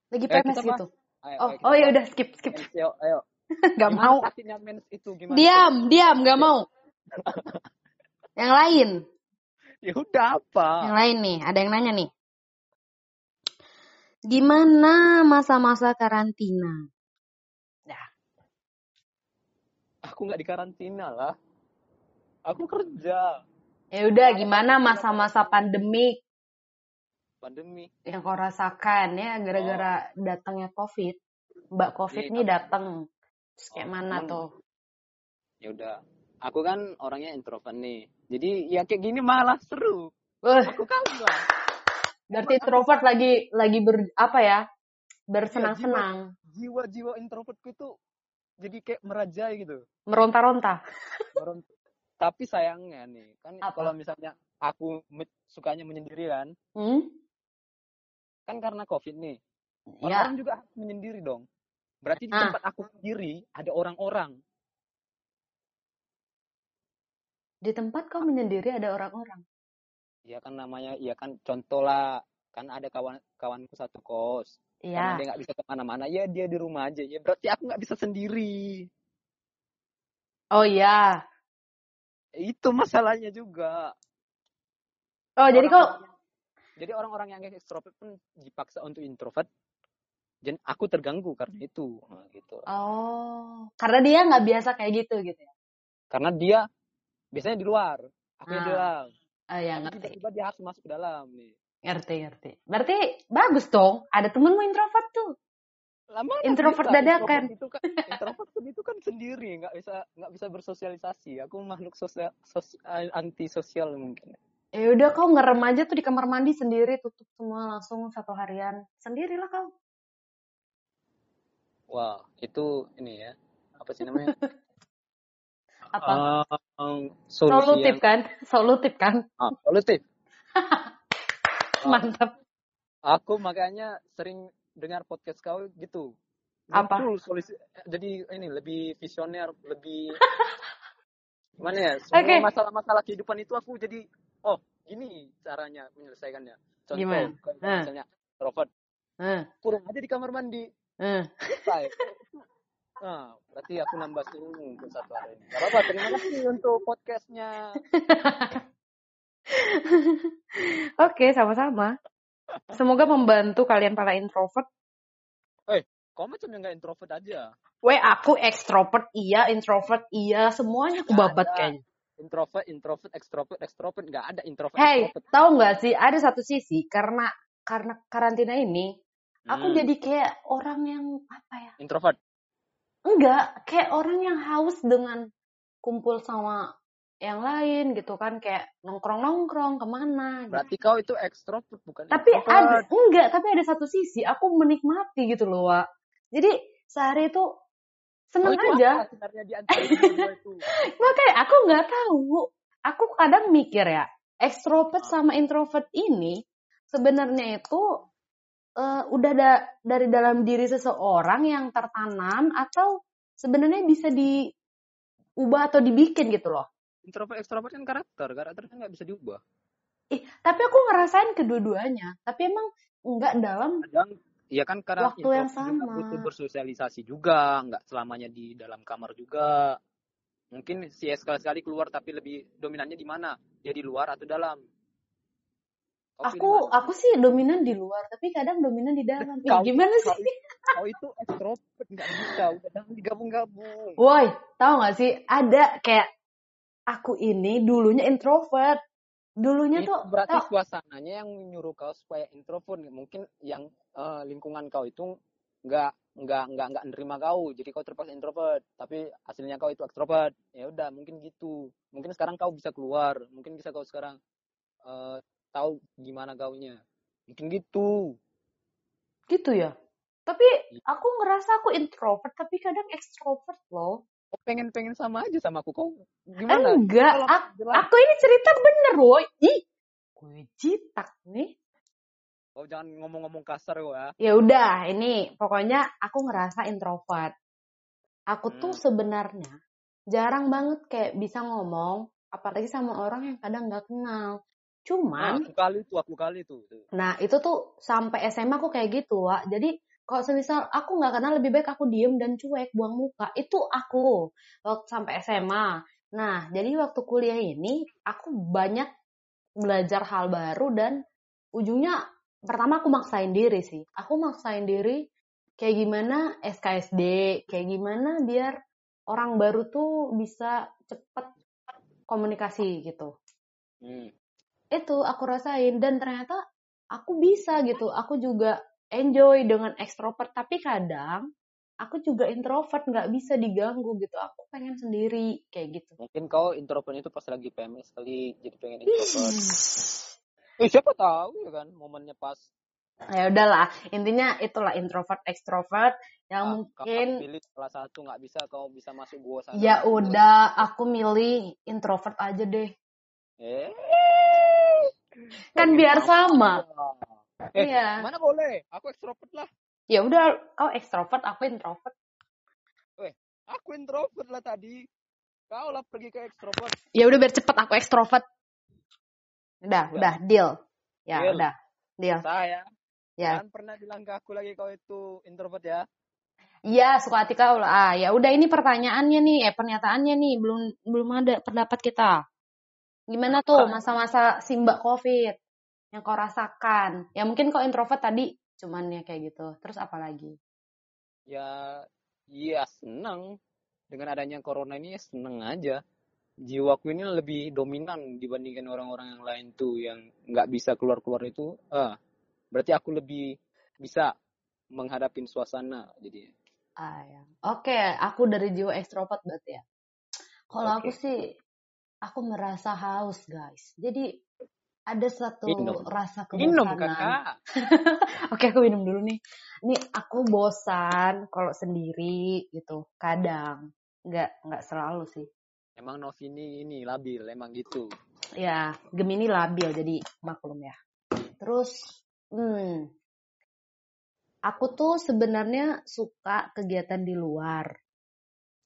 [SPEAKER 2] lagi PMS
[SPEAKER 1] bahas.
[SPEAKER 2] gitu.
[SPEAKER 1] Ayo,
[SPEAKER 2] Oh,
[SPEAKER 1] ayo
[SPEAKER 2] oh ya udah skip skip.
[SPEAKER 1] mens. Ayo, ayo.
[SPEAKER 2] Gak
[SPEAKER 1] Gimana
[SPEAKER 2] mau.
[SPEAKER 1] mens itu gimana?
[SPEAKER 2] Diam, diam, gak mau. Yang lain,
[SPEAKER 1] Ya udah apa?
[SPEAKER 2] yang lain nih, ada yang nanya nih. Gimana masa-masa karantina?
[SPEAKER 1] Aku nggak di karantina lah. Aku kerja.
[SPEAKER 2] Ya udah, gimana masa-masa pandemik
[SPEAKER 1] Pandemi.
[SPEAKER 2] yang kau rasakan ya gara-gara datangnya COVID? Mbak COVID
[SPEAKER 1] Iya,
[SPEAKER 2] nih datang. Terus kayak
[SPEAKER 1] Oh,
[SPEAKER 2] mana
[SPEAKER 1] emang-
[SPEAKER 2] tuh?
[SPEAKER 1] Ya udah. Aku kan orangnya introvert nih. Jadi ya kayak gini malah seru.
[SPEAKER 2] Wah,
[SPEAKER 1] Aku kangen
[SPEAKER 2] berarti introvert lagi lagi ber apa ya? Bersenang-senang,
[SPEAKER 1] Jiwa-jiwa introvertku itu jadi kayak merajai gitu.
[SPEAKER 2] meronta-ronta.
[SPEAKER 1] Meron- Tapi sayangnya nih, kan
[SPEAKER 2] Apa?
[SPEAKER 1] kalau misalnya aku sukanya menyendiri kan,
[SPEAKER 2] Hmm?
[SPEAKER 1] Kan karena covid nih.
[SPEAKER 2] Ya,
[SPEAKER 1] Orang juga harus menyendiri dong. Berarti di
[SPEAKER 2] Ah.
[SPEAKER 1] tempat aku sendiri ada orang-orang.
[SPEAKER 2] di tempat kau menyendiri ada orang-orang.
[SPEAKER 1] Ya kan namanya, ya kan contoh lah. Kan ada kawan kawanku satu kos. Karena
[SPEAKER 2] Iya.
[SPEAKER 1] dia nggak bisa ke mana-mana, ya dia di rumah aja. Ya berarti aku nggak bisa sendiri.
[SPEAKER 2] Oh iya.
[SPEAKER 1] Itu masalahnya juga.
[SPEAKER 2] Oh jadi kau
[SPEAKER 1] Jadi orang-orang yang ekstrovert pun dipaksa untuk introvert. Dan aku terganggu karena itu. Nah, gitu.
[SPEAKER 2] Oh, karena dia nggak biasa kayak gitu gitu ya.
[SPEAKER 1] Karena dia biasanya di luar. Aku yang di
[SPEAKER 2] Ah,
[SPEAKER 1] dalam.
[SPEAKER 2] Oh ya ngerti,
[SPEAKER 1] tiba-tiba dia harus masuk ke dalam nih.
[SPEAKER 2] ngerti, ngerti. Berarti bagus dong. Ada temenmu introvert tuh.
[SPEAKER 1] Lama
[SPEAKER 2] Introvert dadakan.
[SPEAKER 1] Introvert itu kan introvert pun itu kan sendiri, nggak bisa nggak bisa bersosialisasi. Aku makhluk sosial sos, anti sosial mungkin.
[SPEAKER 2] Ya udah kau ngerem aja tuh di kamar mandi sendiri, tutup semua langsung satu harian. Sendirilah kau.
[SPEAKER 1] Wah, itu ini ya. Apa sih namanya?
[SPEAKER 2] Apa?
[SPEAKER 1] Solusi
[SPEAKER 2] Solutif
[SPEAKER 1] yang
[SPEAKER 2] kan? Solutif kan?
[SPEAKER 1] ah, solutif.
[SPEAKER 2] Mantap.
[SPEAKER 1] aku makanya sering dengar podcast kau gitu.
[SPEAKER 2] Apa?
[SPEAKER 1] Muncul solusi jadi ini lebih visioner, lebih gimana ya? Semua masalah-masalah kehidupan itu aku jadi oh, gini caranya menyelesaikannya. Contoh
[SPEAKER 2] Gimana? Hah.
[SPEAKER 1] misalnya Robert
[SPEAKER 2] Eh,
[SPEAKER 1] kurang aja di kamar mandi
[SPEAKER 2] eh.
[SPEAKER 1] selesai. Nah, berarti aku nambah ilmu untuk satu hari ini. Gak apa-apa, terima kasih untuk podcastnya.
[SPEAKER 2] Oke, sama-sama. Semoga membantu kalian para introvert.
[SPEAKER 1] Kau macam yang gak introvert aja.
[SPEAKER 2] Weh, aku ekstrovert iya, introvert iya, semuanya aku babat kayaknya.
[SPEAKER 1] Introvert, introvert, extrovert, extrovert. Gak ada introvert,
[SPEAKER 2] Hey,
[SPEAKER 1] extrovert.
[SPEAKER 2] tahu nggak sih ada satu sisi karena karena karantina ini aku
[SPEAKER 1] Hmm,
[SPEAKER 2] jadi kayak orang yang apa ya?
[SPEAKER 1] Introvert.
[SPEAKER 2] Enggak, kayak orang yang haus dengan kumpul sama yang lain gitu kan kayak nongkrong-nongkrong ke mana gitu.
[SPEAKER 1] Berarti kau itu extrovert, bukan
[SPEAKER 2] Tapi ada enggak, tapi ada satu sisi aku menikmati gitu loh, Wak. Jadi sehari itu seneng
[SPEAKER 1] itu
[SPEAKER 2] aja.
[SPEAKER 1] sebenarnya di antara itu?
[SPEAKER 2] Makanya aku nggak tahu. Aku kadang mikir ya, ekstrovert
[SPEAKER 1] Ah.
[SPEAKER 2] sama introvert ini sebenarnya itu eh, udah ada dari dalam diri seseorang yang tertanam atau sebenarnya bisa diubah atau dibikin gitu loh.
[SPEAKER 1] Introvert, extrovert kan karakter. Karakter kan gak bisa diubah.
[SPEAKER 2] Ih, tapi aku ngerasain kedua-duanya. Tapi emang nggak dalam
[SPEAKER 1] Kadang, ya kan karena
[SPEAKER 2] Waktu yang sama.
[SPEAKER 1] butuh bersosialisasi juga. Nggak selamanya di dalam kamar juga. Mungkin si sekali-sekali keluar tapi lebih dominannya di mana? Dia di luar atau dalam? Kau
[SPEAKER 2] aku aku sih dominan di luar, tapi kadang dominan di dalam.
[SPEAKER 1] Kau,
[SPEAKER 2] gimana
[SPEAKER 1] kau,
[SPEAKER 2] sih?
[SPEAKER 1] kau itu extrovert nggak bisa udah jangan digabung-gabung
[SPEAKER 2] Woi, tahu nggak sih ada kayak aku ini dulunya introvert. Dulunya
[SPEAKER 1] itu
[SPEAKER 2] tuh
[SPEAKER 1] berarti
[SPEAKER 2] tau,
[SPEAKER 1] suasananya yang menyuruh kau supaya introvert mungkin yang eh, lingkungan kau itu nggak nggak nggak nggak nerima kau. Jadi kau terpaksa introvert. Tapi hasilnya kau itu extrovert. Ya udah mungkin gitu. Mungkin sekarang kau bisa keluar. Mungkin bisa kau sekarang eh, tahu gimana kaunya. Mungkin gitu.
[SPEAKER 2] Gitu ya. Tapi aku ngerasa aku introvert tapi kadang extrovert loh.
[SPEAKER 1] kau pengen pengen sama aja sama aku. Kau gimana?
[SPEAKER 2] Enggak,
[SPEAKER 1] Tolong
[SPEAKER 2] ak-
[SPEAKER 1] jelas.
[SPEAKER 2] aku ini cerita bener woi. Ih, gue jitak nih.
[SPEAKER 1] Kau jangan ngomong-ngomong kasar ya
[SPEAKER 2] Ya udah, ini pokoknya aku ngerasa introvert. Aku tuh
[SPEAKER 1] Hmm.
[SPEAKER 2] sebenarnya jarang banget kayak bisa ngomong, apalagi sama orang yang kadang nggak kenal.
[SPEAKER 1] Nah,
[SPEAKER 2] Cuman,
[SPEAKER 1] aku kali tuh, aku kali tuh. tuh.
[SPEAKER 2] nah itu tuh sampai SMA aku kayak gitu, Wak. Jadi kalau semisal aku nggak kenal lebih baik aku diem dan cuek, buang muka. Itu aku waktu sampai SMA. Nah, jadi waktu kuliah ini aku banyak belajar hal baru dan ujungnya pertama aku maksain diri sih. Aku maksain diri kayak gimana SKSD, kayak gimana biar orang baru tuh bisa cepet komunikasi gitu.
[SPEAKER 1] Hmm.
[SPEAKER 2] Itu aku rasain dan ternyata aku bisa gitu. Aku juga enjoy dengan ekstrovert tapi kadang aku juga introvert nggak bisa diganggu gitu. Aku pengen sendiri kayak gitu.
[SPEAKER 1] Mungkin kau introvert itu pas lagi PMS kali jadi pengen introvert. Eh, siapa tahu ya kan momennya pas.
[SPEAKER 2] Ya udahlah, intinya itulah introvert ekstrovert yang
[SPEAKER 1] Ah,
[SPEAKER 2] mungkin
[SPEAKER 1] Kau pilih salah satu nggak bisa kau bisa masuk gua sana.
[SPEAKER 2] ya udah aku milih introvert aja deh.
[SPEAKER 1] Eh.
[SPEAKER 2] Kan biar sama.
[SPEAKER 1] Eh,
[SPEAKER 2] Iya.
[SPEAKER 1] mana boleh? Aku ekstrovert lah.
[SPEAKER 2] Ya udah kau ekstrovert, aku introvert.
[SPEAKER 1] Aku introvert lah tadi. Kau lah pergi ke ekstrovert.
[SPEAKER 2] Ya udah biar cepet aku ekstrovert. Udah,
[SPEAKER 1] Ya.
[SPEAKER 2] udah deal. Ya
[SPEAKER 1] Deal.
[SPEAKER 2] udah, deal.
[SPEAKER 1] Saya.
[SPEAKER 2] Ya.
[SPEAKER 1] Jangan pernah bilang ke aku lagi kau itu introvert ya.
[SPEAKER 2] Iya, suka hati kau lah. Ah, ya udah ini pertanyaannya nih, eh pernyataannya nih, belum belum ada pendapat kita. Gimana tuh masa-masa simbak COVID yang kau rasakan? Ya mungkin kau introvert tadi, cuman ya kayak gitu. Terus apa lagi?
[SPEAKER 1] Ya, iya senang. Dengan adanya corona ini ya seneng aja. Jiwaku ini lebih dominan dibandingkan orang-orang yang lain tuh yang nggak bisa keluar-keluar itu. Ah, berarti aku lebih bisa menghadapin suasana jadi.
[SPEAKER 2] Ah ya. Oke, aku dari jiwa ekstrovert berarti ya. Kalau aku
[SPEAKER 1] Oke.
[SPEAKER 2] sih, aku merasa haus guys. Jadi ada satu
[SPEAKER 1] Minum.
[SPEAKER 2] rasa
[SPEAKER 1] Minum
[SPEAKER 2] kebosanan.
[SPEAKER 1] kakak.
[SPEAKER 2] Oke, aku minum dulu nih. Ini aku bosan kalau sendiri gitu. Kadang, nggak nggak selalu sih.
[SPEAKER 1] Emang Novi ini ini labil, emang gitu.
[SPEAKER 2] Ya, Gemini labil jadi maklum ya. Terus, hmm, aku tuh sebenarnya suka kegiatan di luar.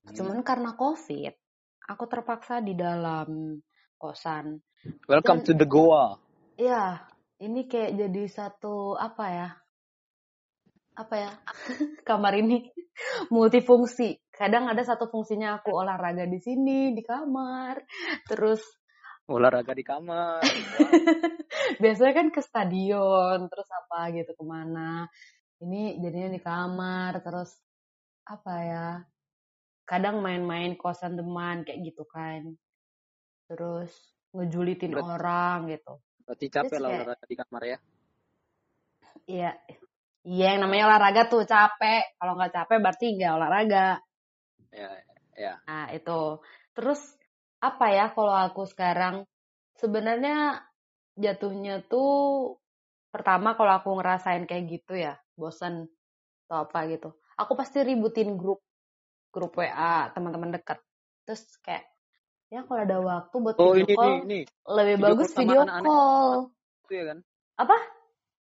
[SPEAKER 1] Hmm.
[SPEAKER 2] Cuman karena COVID, aku terpaksa di dalam kosan.
[SPEAKER 1] Welcome
[SPEAKER 2] Dan-
[SPEAKER 1] to the Goa.
[SPEAKER 2] Ya, ini kayak jadi satu apa ya? Apa ya? Kamar ini multifungsi. Kadang ada satu fungsinya aku olahraga di sini di kamar. Terus
[SPEAKER 1] Olahraga di kamar.
[SPEAKER 2] biasanya kan ke stadion, terus apa gitu ke mana. Ini jadinya di kamar, terus apa ya? Kadang main-main kosan teman kayak gitu kan. Terus ngejulitin
[SPEAKER 1] Berarti-
[SPEAKER 2] orang gitu.
[SPEAKER 1] Berarti capek lah olahraga di kamar ya.
[SPEAKER 2] Iya, iya yang namanya olahraga tuh capek. Kalau nggak capek berarti nggak olahraga.
[SPEAKER 1] Ya, ya.
[SPEAKER 2] Nah itu. Terus apa ya kalau aku sekarang sebenarnya jatuhnya tuh pertama kalau aku ngerasain kayak gitu ya bosan atau apa gitu. Aku pasti ributin grup grup WA teman-teman dekat. Terus kayak ya kalau ada waktu buat
[SPEAKER 1] Oh
[SPEAKER 2] video
[SPEAKER 1] ini
[SPEAKER 2] call
[SPEAKER 1] nih, nih.
[SPEAKER 2] lebih
[SPEAKER 1] Video
[SPEAKER 2] bagus video
[SPEAKER 1] anak-anak.
[SPEAKER 2] call.
[SPEAKER 1] Itu ya kan?
[SPEAKER 2] Apa?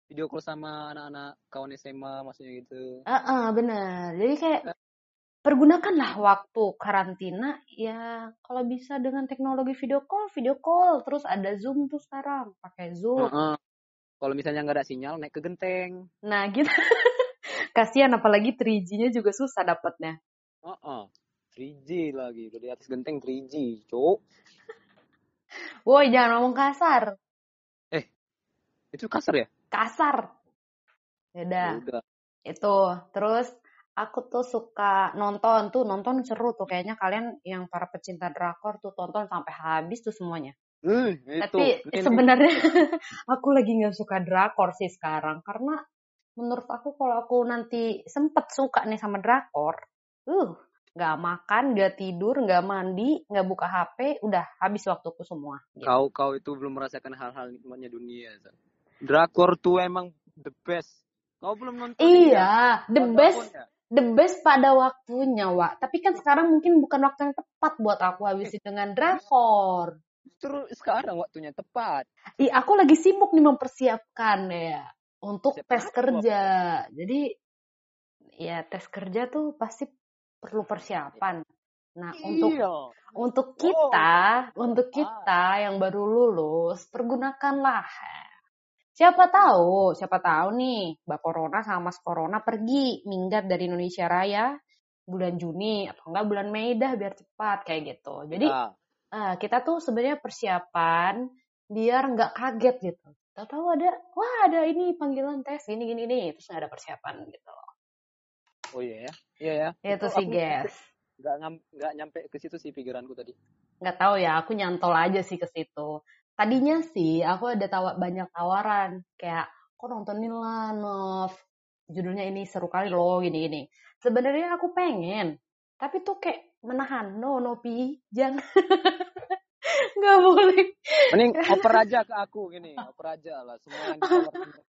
[SPEAKER 1] Video call sama anak-anak kawan SMA maksudnya gitu.
[SPEAKER 2] Heeh, benar. Jadi kayak pergunakanlah waktu karantina ya kalau bisa dengan teknologi video call, video call. Terus ada Zoom tuh sekarang, pakai Zoom.
[SPEAKER 1] Heeh. Kalau misalnya nggak ada sinyal, naik ke genteng.
[SPEAKER 2] Nah, gitu. Kasihan apalagi 3G-nya juga susah dapatnya.
[SPEAKER 1] Heeh. 3G lagi, udah di atas genteng 3G, cok.
[SPEAKER 2] Woi, jangan ngomong kasar.
[SPEAKER 1] Itu kasar ya?
[SPEAKER 2] Kasar. Beda.
[SPEAKER 1] udah.
[SPEAKER 2] Itu. Terus aku tuh suka nonton tuh, nonton seru tuh kayaknya kalian yang para pecinta drakor tuh tonton sampai habis tuh semuanya.
[SPEAKER 1] Hmm, itu.
[SPEAKER 2] Tapi
[SPEAKER 1] Ini
[SPEAKER 2] sebenarnya aku lagi nggak suka drakor sih sekarang karena menurut aku kalau aku nanti sempet suka nih sama drakor, uh nggak makan, nggak tidur, nggak mandi, nggak buka HP, udah habis waktuku semua. Gitu.
[SPEAKER 1] kau kau itu belum merasakan hal-hal nikmatnya dunia. San. Drakor tuh emang the best. Kau belum nonton
[SPEAKER 2] Iya, the
[SPEAKER 1] Wonder
[SPEAKER 2] best,
[SPEAKER 1] ya?
[SPEAKER 2] the best pada waktunya, Wak. Tapi kan sekarang mungkin bukan waktu yang tepat buat aku habisin dengan drakor.
[SPEAKER 1] Justru sekarang waktunya tepat.
[SPEAKER 2] Ih, aku lagi sibuk nih mempersiapkan ya untuk
[SPEAKER 1] Siap
[SPEAKER 2] tes
[SPEAKER 1] apa?
[SPEAKER 2] kerja. Jadi ya tes kerja tuh pasti perlu persiapan. Nah, untuk
[SPEAKER 1] Iya.
[SPEAKER 2] untuk kita, untuk
[SPEAKER 1] Ah.
[SPEAKER 2] kita yang baru lulus, pergunakanlah. Siapa tahu, siapa tahu nih, Mbak Corona sama Mas Corona pergi minggat dari Indonesia Raya bulan Juni atau enggak bulan Mei dah biar cepat kayak gitu. Jadi
[SPEAKER 1] Ah,
[SPEAKER 2] eh, kita tuh sebenarnya persiapan biar nggak kaget gitu. Tahu-tahu ada, wah ada ini panggilan tes gini gini nih, terus ada persiapan gitu.
[SPEAKER 1] oh iya ya. Iya ya.
[SPEAKER 2] Itu sih
[SPEAKER 1] aku
[SPEAKER 2] guys.
[SPEAKER 1] nggak ngam- nggak nyampe ke situ sih pikiranku tadi.
[SPEAKER 2] nggak tahu ya aku nyantol aja sih ke situ tadinya sih aku ada tawa banyak tawaran kayak kok nontonin lah Nov? Judulnya ini seru kali loh gini gini sebenarnya aku pengen tapi tuh kayak menahan no no pi jangan. Nggak boleh.
[SPEAKER 1] Mending oper aja ke aku gini, oper aja lah. Semua yang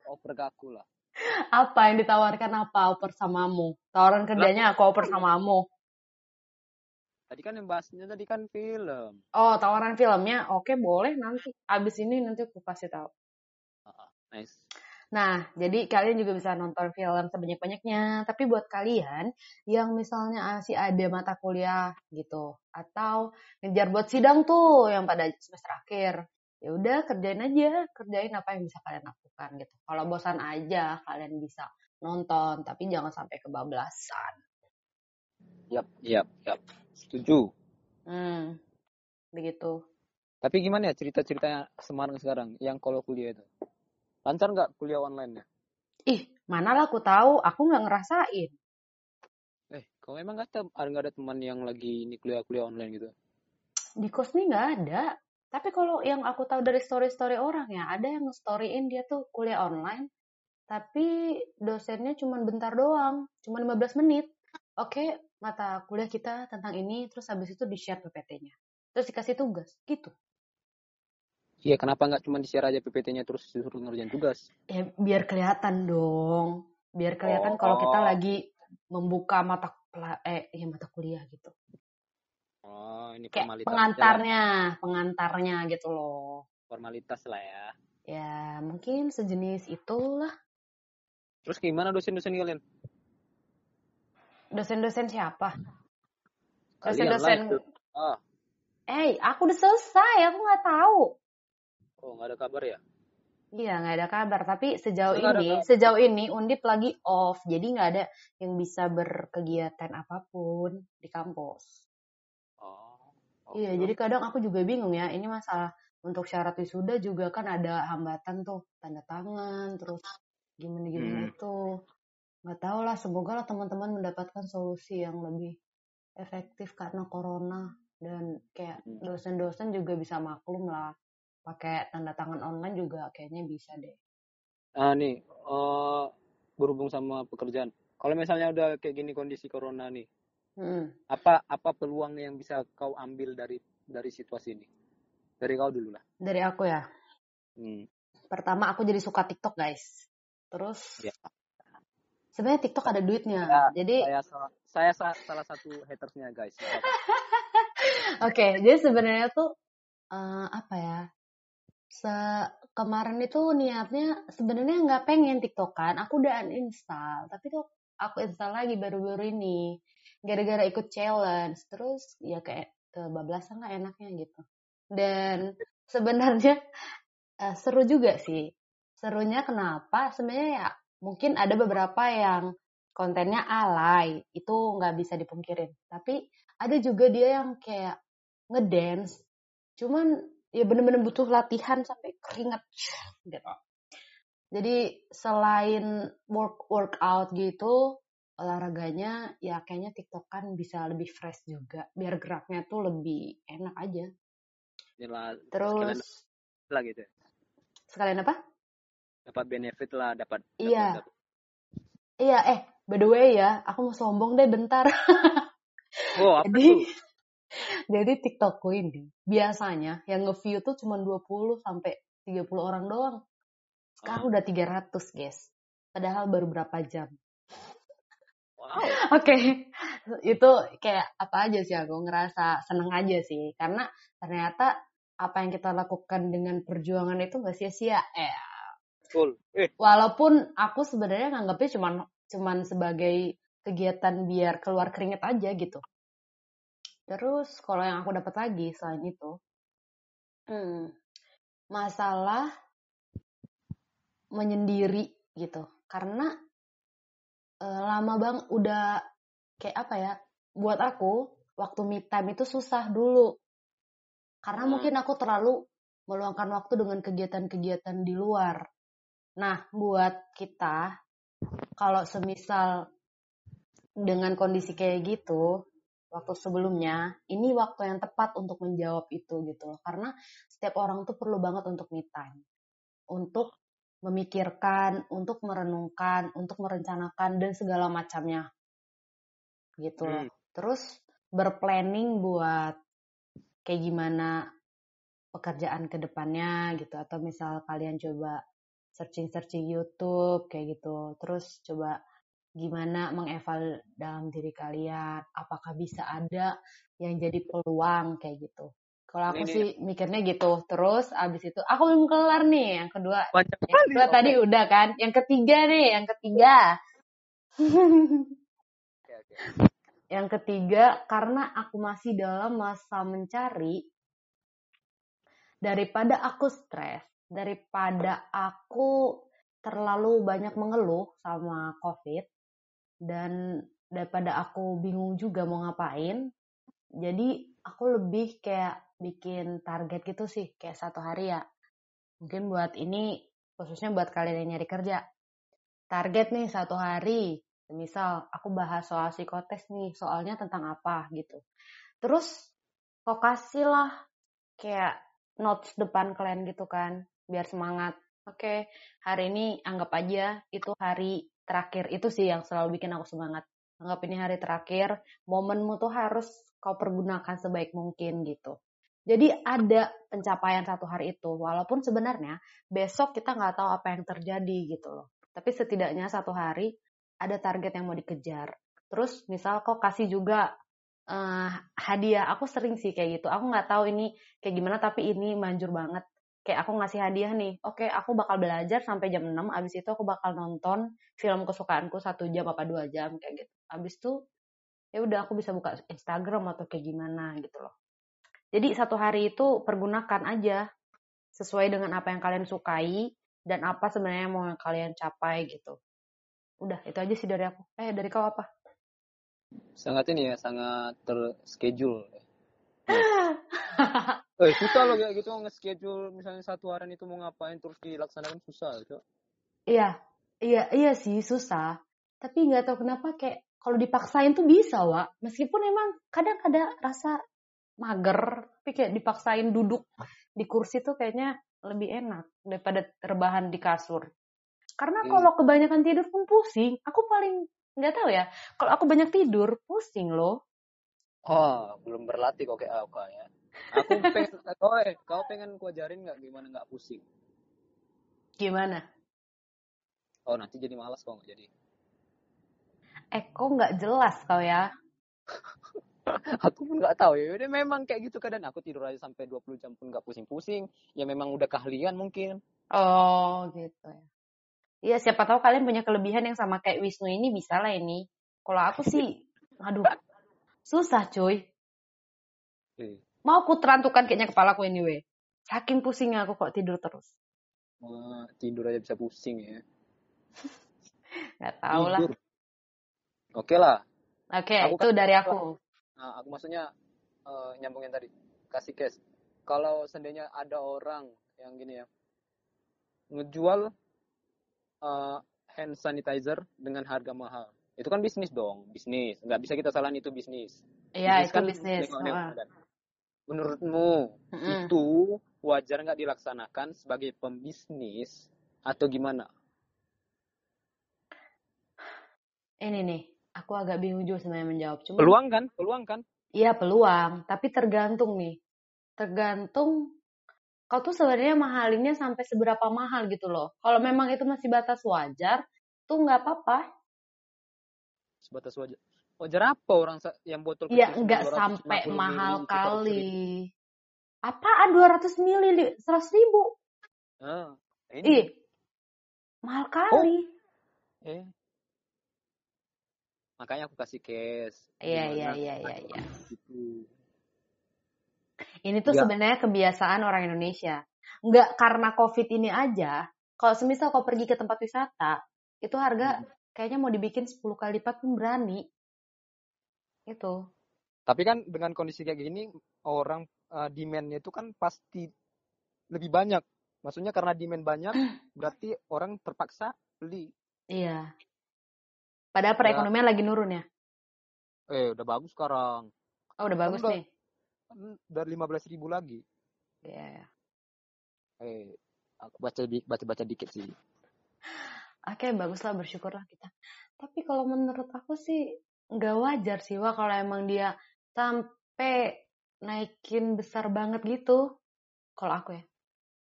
[SPEAKER 1] oper ke aku lah.
[SPEAKER 2] apa yang ditawarkan apa? Oper samamu. Tawaran kerjanya aku oper samamu
[SPEAKER 1] Tadi kan yang bahasnya tadi kan film.
[SPEAKER 2] oh tawaran filmnya oke boleh nanti abis ini nanti aku kasih tahu
[SPEAKER 1] Ah, nice.
[SPEAKER 2] Nah, jadi kalian juga bisa nonton film sebanyak-banyaknya. Tapi buat kalian yang misalnya masih ada mata kuliah gitu, atau ngejar buat sidang tuh yang pada semester akhir, ya udah kerjain aja, kerjain apa yang bisa kalian lakukan gitu. Kalau bosan aja, kalian bisa nonton, tapi jangan sampai kebablasan.
[SPEAKER 1] Yap, yap, yap. Setuju.
[SPEAKER 2] Hmm, begitu.
[SPEAKER 1] Tapi gimana ya cerita-ceritanya Semarang sekarang yang kalau kuliah itu? Lancar nggak kuliah online-nya?
[SPEAKER 2] Ih, mana lah aku tahu, aku nggak ngerasain.
[SPEAKER 1] Eh, kau emang nggak tem- ada ada teman yang lagi ini kuliah-kuliah online gitu?
[SPEAKER 2] Di kos nih nggak ada. Tapi kalau yang aku tahu dari story-story orang ya, ada yang nge-storyin dia tuh kuliah online, tapi dosennya cuma bentar doang, cuma 15 menit. Oke, mata kuliah kita tentang ini, terus habis itu di-share PPT-nya. Terus dikasih tugas, gitu.
[SPEAKER 1] Iya, kenapa nggak cuma di-share aja PPT-nya terus disuruh ngerjain tugas?
[SPEAKER 2] Ya, biar kelihatan dong. Biar kelihatan kalau kita
[SPEAKER 1] Oh.
[SPEAKER 2] lagi membuka mata eh ya mata kuliah gitu.
[SPEAKER 1] Oh, ini
[SPEAKER 2] Kayak
[SPEAKER 1] formalitas aja
[SPEAKER 2] pengantarnya, pengantarnya gitu loh.
[SPEAKER 1] Formalitas lah ya.
[SPEAKER 2] Ya, mungkin sejenis itulah.
[SPEAKER 1] Terus gimana dosen-dosen kalian?
[SPEAKER 2] Dosen-dosen siapa? Dosen-dosen.
[SPEAKER 1] Ah,
[SPEAKER 2] Eh, aku udah selesai, aku nggak tahu.
[SPEAKER 1] oh nggak ada kabar ya?
[SPEAKER 2] Iya, nggak ada kabar. Tapi sejauh
[SPEAKER 1] ada
[SPEAKER 2] ini, sejauh ini Undip lagi off, jadi nggak ada yang bisa berkegiatan apa pun di kampus.
[SPEAKER 1] Oh.
[SPEAKER 2] Iya,
[SPEAKER 1] oke.
[SPEAKER 2] jadi kadang aku juga bingung ya. Ini masalah untuk syarat wisuda juga kan ada hambatan tuh, tanda tangan, terus gimana-gimana
[SPEAKER 1] Hmm.
[SPEAKER 2] itu. Nggak tahu lah, semoga lah teman-teman mendapatkan solusi yang lebih efektif karena corona dan kayak
[SPEAKER 1] Hmm.
[SPEAKER 2] dosen-dosen juga bisa maklum lah. Pakai tanda tangan online juga kayaknya bisa deh.
[SPEAKER 1] Ah nih, eh berhubung sama pekerjaan. Kalau misalnya udah kayak gini kondisi corona nih,
[SPEAKER 2] Hmm.
[SPEAKER 1] apa apa peluang yang bisa kau ambil dari dari situasi ini? Dari kau dulu lah.
[SPEAKER 2] Dari aku ya.
[SPEAKER 1] Hmm.
[SPEAKER 2] Pertama aku jadi suka TikTok guys. Terus
[SPEAKER 1] Ya.
[SPEAKER 2] Sebenarnya TikTok ada duitnya.
[SPEAKER 1] Ya,
[SPEAKER 2] Jadi
[SPEAKER 1] Saya salah, saya sa- salah satu hatersnya guys. Nggak.
[SPEAKER 2] Oke, jadi sebenarnya tuh eh, apa ya? Se kemarin itu niatnya sebenarnya nggak pengen TikTokan, aku udah uninstall, tapi tuh aku install lagi baru-baru ini gara-gara ikut challenge, terus ya kayak kebablasan lah enaknya gitu. Dan sebenarnya eh, seru juga sih. Serunya kenapa? Sebenarnya ya mungkin ada beberapa yang kontennya alay, itu nggak bisa dipungkirin. Tapi ada juga dia yang kayak ngedance cuman ya bener-bener butuh latihan sampai keringat gitu jadi selain work workout gitu olahraganya ya kayaknya tiktokan bisa lebih fresh juga biar geraknya tuh lebih enak aja
[SPEAKER 1] Inilah
[SPEAKER 2] terus
[SPEAKER 1] lah gitu. ya.
[SPEAKER 2] sekalian apa
[SPEAKER 1] Dapat benefit lah, dapat.
[SPEAKER 2] Iya.
[SPEAKER 1] dapat-
[SPEAKER 2] iya eh by the way ya aku mau sombong deh bentar
[SPEAKER 1] Oh, apa
[SPEAKER 2] jadi
[SPEAKER 1] tuh?
[SPEAKER 2] jadi tiktokku ini biasanya yang nge-view tuh cuma 20 sampai 30 orang doang sekarang udah 300 guys padahal baru berapa jam
[SPEAKER 1] Wow.
[SPEAKER 2] Oke, itu kayak apa aja sih aku ngerasa seneng aja sih karena ternyata apa yang kita lakukan dengan perjuangan itu gak sia-sia. Eh,
[SPEAKER 1] Betul. Eh,
[SPEAKER 2] walaupun aku sebenarnya nganggapnya cuman cuman sebagai kegiatan biar keluar keringet aja gitu. Terus kalau yang aku dapat lagi selain itu, hmm, masalah menyendiri gitu. Karena uh, lama bang udah kayak apa ya? Buat aku waktu me time itu susah dulu. Karena hmm. mungkin aku terlalu meluangkan waktu dengan kegiatan-kegiatan di luar. Nah, buat kita kalau semisal dengan kondisi kayak gitu, waktu sebelumnya, ini waktu yang tepat untuk menjawab itu gitu loh. Karena setiap orang tuh perlu banget untuk me time. Untuk memikirkan, untuk merenungkan, untuk merencanakan dan segala macamnya. Gitu loh. Hmm. Terus berplanning buat kayak gimana pekerjaan ke depannya gitu atau misal kalian coba searching-searching YouTube kayak gitu. Terus coba gimana mengeval dalam diri kalian apakah bisa ada yang jadi peluang kayak gitu kalau aku ini, sih ini. mikirnya gitu terus abis itu aku belum kelar nih yang kedua yang kedua okay. tadi udah kan yang ketiga nih yang ketiga okay, okay. yang ketiga karena aku masih dalam masa mencari daripada aku stres daripada aku terlalu banyak mengeluh sama covid dan daripada aku bingung juga mau ngapain jadi aku lebih kayak bikin target gitu sih kayak satu hari ya. Mungkin buat ini khususnya buat kalian yang nyari kerja. Target nih satu hari misal aku bahas soal psikotes nih soalnya tentang apa gitu. Terus kok lah kayak notes depan kalian gitu kan biar semangat. Oke hari ini anggap aja itu hari terakhir. Itu sih yang selalu bikin aku semangat. Anggap ini hari terakhir momenmu tuh harus kau pergunakan sebaik mungkin gitu. Jadi ada pencapaian satu hari itu walaupun sebenarnya besok kita nggak tahu apa yang terjadi gitu loh. Tapi setidaknya satu hari ada target yang mau dikejar. Terus misal kau kasih juga uh, hadiah. Aku sering sih kayak gitu. Aku nggak tahu ini kayak gimana tapi ini manjur banget kayak aku ngasih hadiah nih, oke okay, aku bakal belajar sampai jam 6, abis itu aku bakal nonton film kesukaanku satu jam apa dua jam kayak gitu. Abis itu ya udah aku bisa buka Instagram atau kayak gimana gitu loh. Jadi satu hari itu pergunakan aja sesuai dengan apa yang kalian sukai dan apa sebenarnya mau yang kalian capai gitu. Udah itu aja sih dari aku. Eh dari kau apa?
[SPEAKER 1] Sangat ini ya, sangat terschedule. Eh susah loh kayak gitu nge-schedule misalnya satu hari itu mau ngapain terus dilaksanakan susah gitu.
[SPEAKER 2] Iya, iya, iya sih susah. Tapi nggak tahu kenapa kayak kalau dipaksain tuh bisa, Wak. Meskipun emang kadang ada rasa mager, tapi kayak dipaksain duduk di kursi tuh kayaknya lebih enak daripada terbahan di kasur. Karena hmm. kalau kebanyakan tidur pun pusing. Aku paling nggak tahu ya. Kalau aku banyak tidur pusing loh.
[SPEAKER 1] Oh, belum berlatih kok kayak aku ya. Aku pengen, kau, eh, kau pengen ku ajarin nggak gimana nggak pusing?
[SPEAKER 2] Gimana?
[SPEAKER 1] Oh nanti jadi malas kok nggak jadi.
[SPEAKER 2] Eh kok nggak jelas kau ya?
[SPEAKER 1] aku pun nggak tahu ya. Udah memang kayak gitu kadang aku tidur aja sampai 20 jam pun nggak pusing-pusing. Ya memang udah keahlian mungkin.
[SPEAKER 2] Oh gitu ya. Iya siapa tahu kalian punya kelebihan yang sama kayak Wisnu ini bisa lah ini. Kalau aku sih, aduh, susah cuy. Iya. Mau aku terantukan kayaknya kepalaku weh. Saking pusingnya aku kok tidur terus.
[SPEAKER 1] Wah, tidur aja bisa pusing ya.
[SPEAKER 2] Gak tau lah.
[SPEAKER 1] Oke lah.
[SPEAKER 2] Oke, okay, itu kan, dari aku.
[SPEAKER 1] Nah, aku maksudnya uh, nyambungin tadi. Kasih cash. Kalau seandainya ada orang yang gini ya. Ngejual uh, hand sanitizer dengan harga mahal. Itu kan bisnis dong, bisnis. Nggak bisa kita salahin itu bisnis.
[SPEAKER 2] Iya, itu kan bisnis
[SPEAKER 1] menurutmu mm-hmm. itu wajar nggak dilaksanakan sebagai pembisnis atau gimana?
[SPEAKER 2] Ini nih, aku agak bingung juga sebenarnya menjawab.
[SPEAKER 1] Cuma peluang kan, peluang kan?
[SPEAKER 2] Iya peluang, tapi tergantung nih, tergantung kau tuh sebenarnya mahalinnya sampai seberapa mahal gitu loh. Kalau memang itu masih batas wajar, tuh nggak apa-apa.
[SPEAKER 1] Sebatas wajar. Wajar apa orang yang botol
[SPEAKER 2] Ya nggak sampai mahal mili, kali. Apaan 200 mili 100 ribu? Ah, ini. Ih, mahal kali. Oh. Eh.
[SPEAKER 1] Makanya aku kasih cash.
[SPEAKER 2] Iya iya iya iya. iya. Gitu. Ini tuh
[SPEAKER 1] Ya.
[SPEAKER 2] sebenarnya kebiasaan orang Indonesia. Nggak karena COVID ini aja. Kalau semisal kau pergi ke tempat wisata, itu harga. Kayaknya mau dibikin 10 kali lipat pun berani. Itu.
[SPEAKER 1] Tapi kan dengan kondisi kayak gini orang uh, demand-nya itu kan pasti lebih banyak. Maksudnya karena demand banyak berarti orang terpaksa beli.
[SPEAKER 2] Iya. Padahal
[SPEAKER 1] Ya.
[SPEAKER 2] perekonomian lagi nurun ya.
[SPEAKER 1] Eh udah bagus sekarang.
[SPEAKER 2] Oh, udah bagus
[SPEAKER 1] udah.
[SPEAKER 2] nih.
[SPEAKER 1] Dari 15 ribu lagi.
[SPEAKER 2] Iya.
[SPEAKER 1] Eh aku baca baca baca dikit sih.
[SPEAKER 2] Oke, baguslah bersyukurlah kita. Tapi kalau menurut aku sih nggak wajar sih wah kalau emang dia sampai naikin besar banget gitu. Kalau aku ya.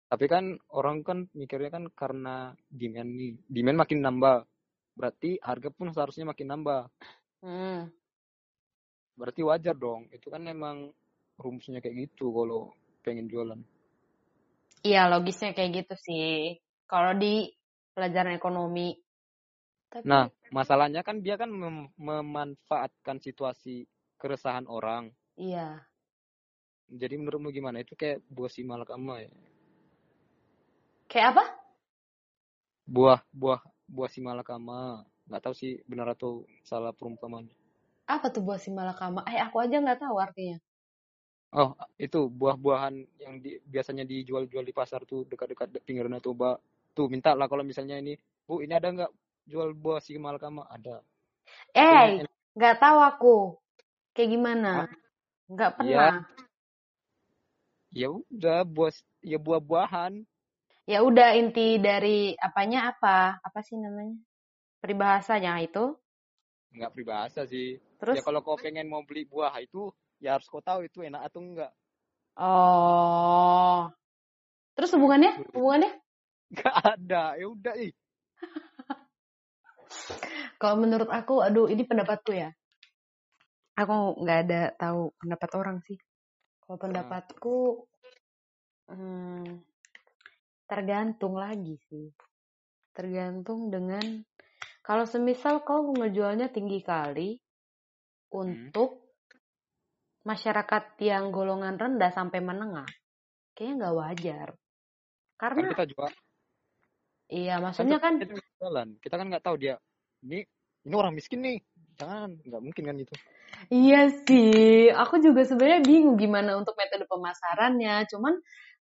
[SPEAKER 1] Tapi kan orang kan mikirnya kan karena demand nih, demand makin nambah. Berarti harga pun seharusnya makin nambah.
[SPEAKER 2] Hmm.
[SPEAKER 1] Berarti wajar dong. Itu kan emang rumusnya kayak gitu kalau pengen jualan.
[SPEAKER 2] Iya, logisnya kayak gitu sih. Kalau di pelajaran ekonomi. Tapi
[SPEAKER 1] Nah, masalahnya kan dia kan mem- memanfaatkan situasi keresahan orang.
[SPEAKER 2] iya.
[SPEAKER 1] Jadi menurutmu gimana? Itu kayak buah si malakama ya.
[SPEAKER 2] Kayak apa?
[SPEAKER 1] Buah buah buah si malakama. Nggak tahu sih benar atau salah perumpamaan.
[SPEAKER 2] Apa tuh buah si malakama? Eh, aku aja nggak tahu artinya.
[SPEAKER 1] Oh, itu buah-buahan yang di, biasanya dijual-jual di pasar tuh dekat-dekat pinggir danau Toba. Tuh minta lah kalau misalnya ini, Bu, ini ada nggak jual buah si malakama? Ada.
[SPEAKER 2] Eh, nggak tahu aku. Kayak gimana? Nggak
[SPEAKER 1] Iya.
[SPEAKER 2] pernah.
[SPEAKER 1] Ya udah buah ya buah-buahan.
[SPEAKER 2] Ya udah inti dari apanya apa? Apa sih namanya? Peribahasanya itu.
[SPEAKER 1] Nggak peribahasa sih.
[SPEAKER 2] Terus
[SPEAKER 1] Ya kalau kau pengen mau beli buah itu, ya harus kau tahu itu enak atau enggak.
[SPEAKER 2] oh. Terus hubungannya? Hubungannya?
[SPEAKER 1] Nggak ada. Ya udah ih.
[SPEAKER 2] Kalau menurut aku, aduh ini pendapatku ya. Aku nggak ada tahu pendapat orang sih. Kalau pendapatku, hmm, tergantung lagi sih. Tergantung dengan kalau semisal kau ngejualnya tinggi kali untuk masyarakat yang golongan rendah sampai menengah, kayaknya nggak wajar. Karena
[SPEAKER 1] kita jual.
[SPEAKER 2] Iya, maksudnya kan
[SPEAKER 1] kita jualan. Kita kan nggak tahu dia. Ini ini orang miskin nih. Jangan, nggak mungkin kan itu.
[SPEAKER 2] Iya sih, aku juga sebenarnya bingung gimana untuk metode pemasarannya. Cuman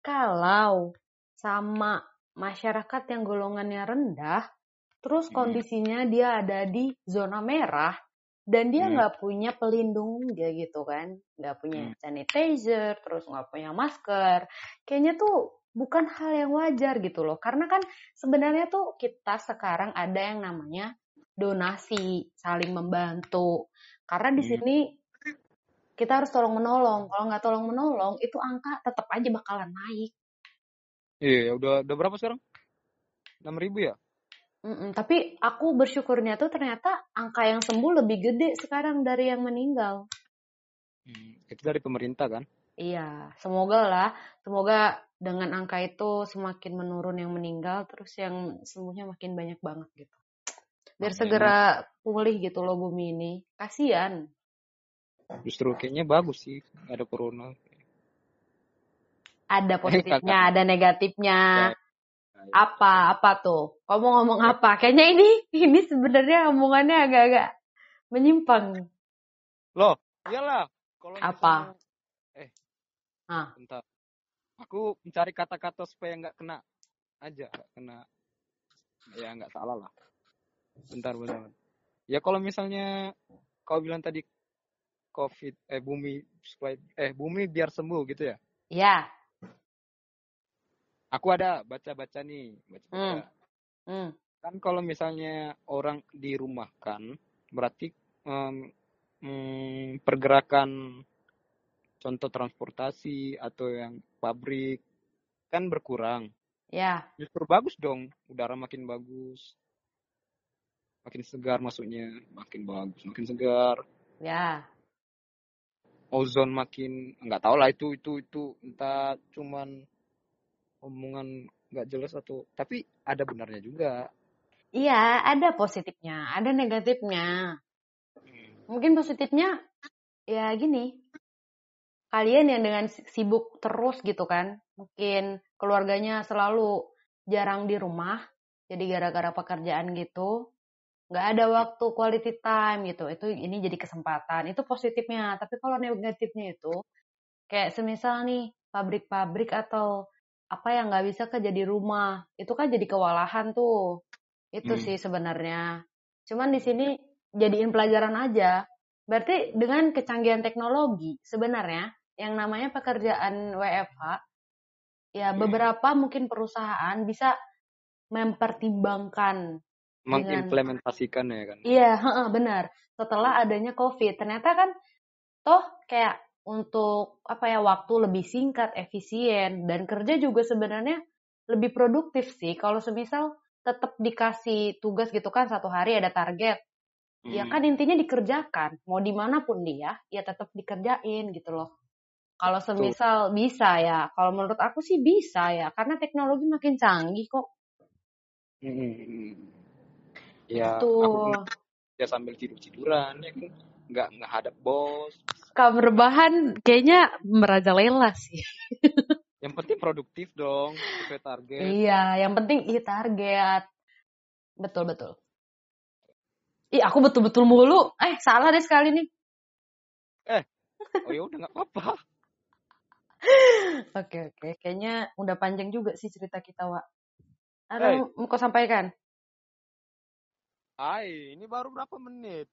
[SPEAKER 2] kalau sama masyarakat yang golongannya rendah, terus
[SPEAKER 1] Hmm.
[SPEAKER 2] kondisinya dia ada di zona merah dan dia
[SPEAKER 1] Hmm.
[SPEAKER 2] nggak punya pelindung dia gitu kan, nggak punya
[SPEAKER 1] Hmm.
[SPEAKER 2] sanitizer, terus nggak punya masker, kayaknya tuh bukan hal yang wajar gitu loh. Karena kan sebenarnya tuh kita sekarang ada yang namanya donasi, saling membantu. Karena di
[SPEAKER 1] Hmm.
[SPEAKER 2] sini kita harus tolong menolong. Kalau nggak tolong menolong, itu angka tetap aja bakalan naik.
[SPEAKER 1] Iya, udah udah berapa sekarang? 6000 ya?
[SPEAKER 2] Mm-mm, Tapi aku bersyukurnya tuh ternyata angka yang sembuh lebih gede sekarang dari yang meninggal.
[SPEAKER 1] Hmm, itu dari pemerintah kan?
[SPEAKER 2] Iya, semoga lah. Semoga dengan angka itu semakin menurun yang meninggal, terus yang sembuhnya makin banyak banget gitu. Biar
[SPEAKER 1] Amin.
[SPEAKER 2] segera pulih gitu loh bumi ini. Kasian.
[SPEAKER 1] Justru kayaknya bagus sih ada corona.
[SPEAKER 2] Ada positifnya, ada negatifnya. Apa? Apa tuh? Kamu ngomong apa? Kayaknya ini ini sebenarnya omongannya agak-agak menyimpang.
[SPEAKER 1] Loh, iyalah. Kalau
[SPEAKER 2] Apa?
[SPEAKER 1] misalnya- Eh,
[SPEAKER 2] Ah.
[SPEAKER 1] bentar. Aku mencari kata-kata supaya nggak kena aja, nggak kena. Ya nggak salah lah. Bentar, bentar. Ya kalau misalnya kau bilang tadi COVID, eh bumi supaya eh bumi biar sembuh gitu ya.
[SPEAKER 2] Ya.
[SPEAKER 1] Aku ada baca-baca nih, baca-baca.
[SPEAKER 2] Hmm.
[SPEAKER 1] Kan kalau misalnya orang dirumahkan, berarti em, mm, pergerakan contoh transportasi atau yang pabrik kan berkurang.
[SPEAKER 2] Ya.
[SPEAKER 1] Justru bagus dong, udara makin bagus. Makin segar masuknya, makin bagus, makin segar.
[SPEAKER 2] Ya.
[SPEAKER 1] Ozon makin nggak tahu lah itu itu itu entah cuman omongan nggak jelas atau tapi ada benarnya juga.
[SPEAKER 2] Iya, ada positifnya, ada negatifnya. Mungkin positifnya ya gini. Kalian yang dengan sibuk terus gitu kan, mungkin keluarganya selalu jarang di rumah, jadi gara-gara pekerjaan gitu, nggak ada waktu quality time gitu itu ini jadi kesempatan itu positifnya. Tapi kalau negatifnya itu kayak semisal nih pabrik-pabrik atau apa yang nggak bisa kerja di rumah itu kan jadi kewalahan tuh. Itu
[SPEAKER 1] Hmm.
[SPEAKER 2] sih sebenarnya. Cuman di sini jadiin pelajaran aja. Berarti dengan kecanggihan teknologi sebenarnya yang namanya pekerjaan WFH ya beberapa mungkin perusahaan bisa mempertimbangkan dengan
[SPEAKER 1] mengimplementasikan ya kan
[SPEAKER 2] Iya, benar. Setelah adanya COVID, ternyata kan toh kayak untuk apa ya waktu lebih singkat, efisien dan kerja juga sebenarnya lebih produktif sih. Kalau semisal tetap dikasih tugas gitu kan satu hari ada target, ya
[SPEAKER 1] Hmm.
[SPEAKER 2] kan intinya dikerjakan. Mau di mana pun dia, ya tetap dikerjain gitu loh. Kalau semisal bisa ya, kalau menurut aku sih bisa ya, karena teknologi makin canggih kok.
[SPEAKER 1] Hmm. ya
[SPEAKER 2] Tuh.
[SPEAKER 1] aku ya sambil tidur tiduran ya kan nggak nggak hadap bos
[SPEAKER 2] Kamar bahan kayaknya merajalela sih.
[SPEAKER 1] yang penting produktif dong sesuai target
[SPEAKER 2] Iya, yang penting ih target. Betul betul. Ih, aku betul-betul mulu. Eh, salah deh sekali nih.
[SPEAKER 1] oh ya udah nggak apa-apa
[SPEAKER 2] Oke oke, kayaknya udah panjang juga sih cerita kita, Wak. Ada yang mau kau sampaikan?
[SPEAKER 1] Hai, ini baru berapa menit?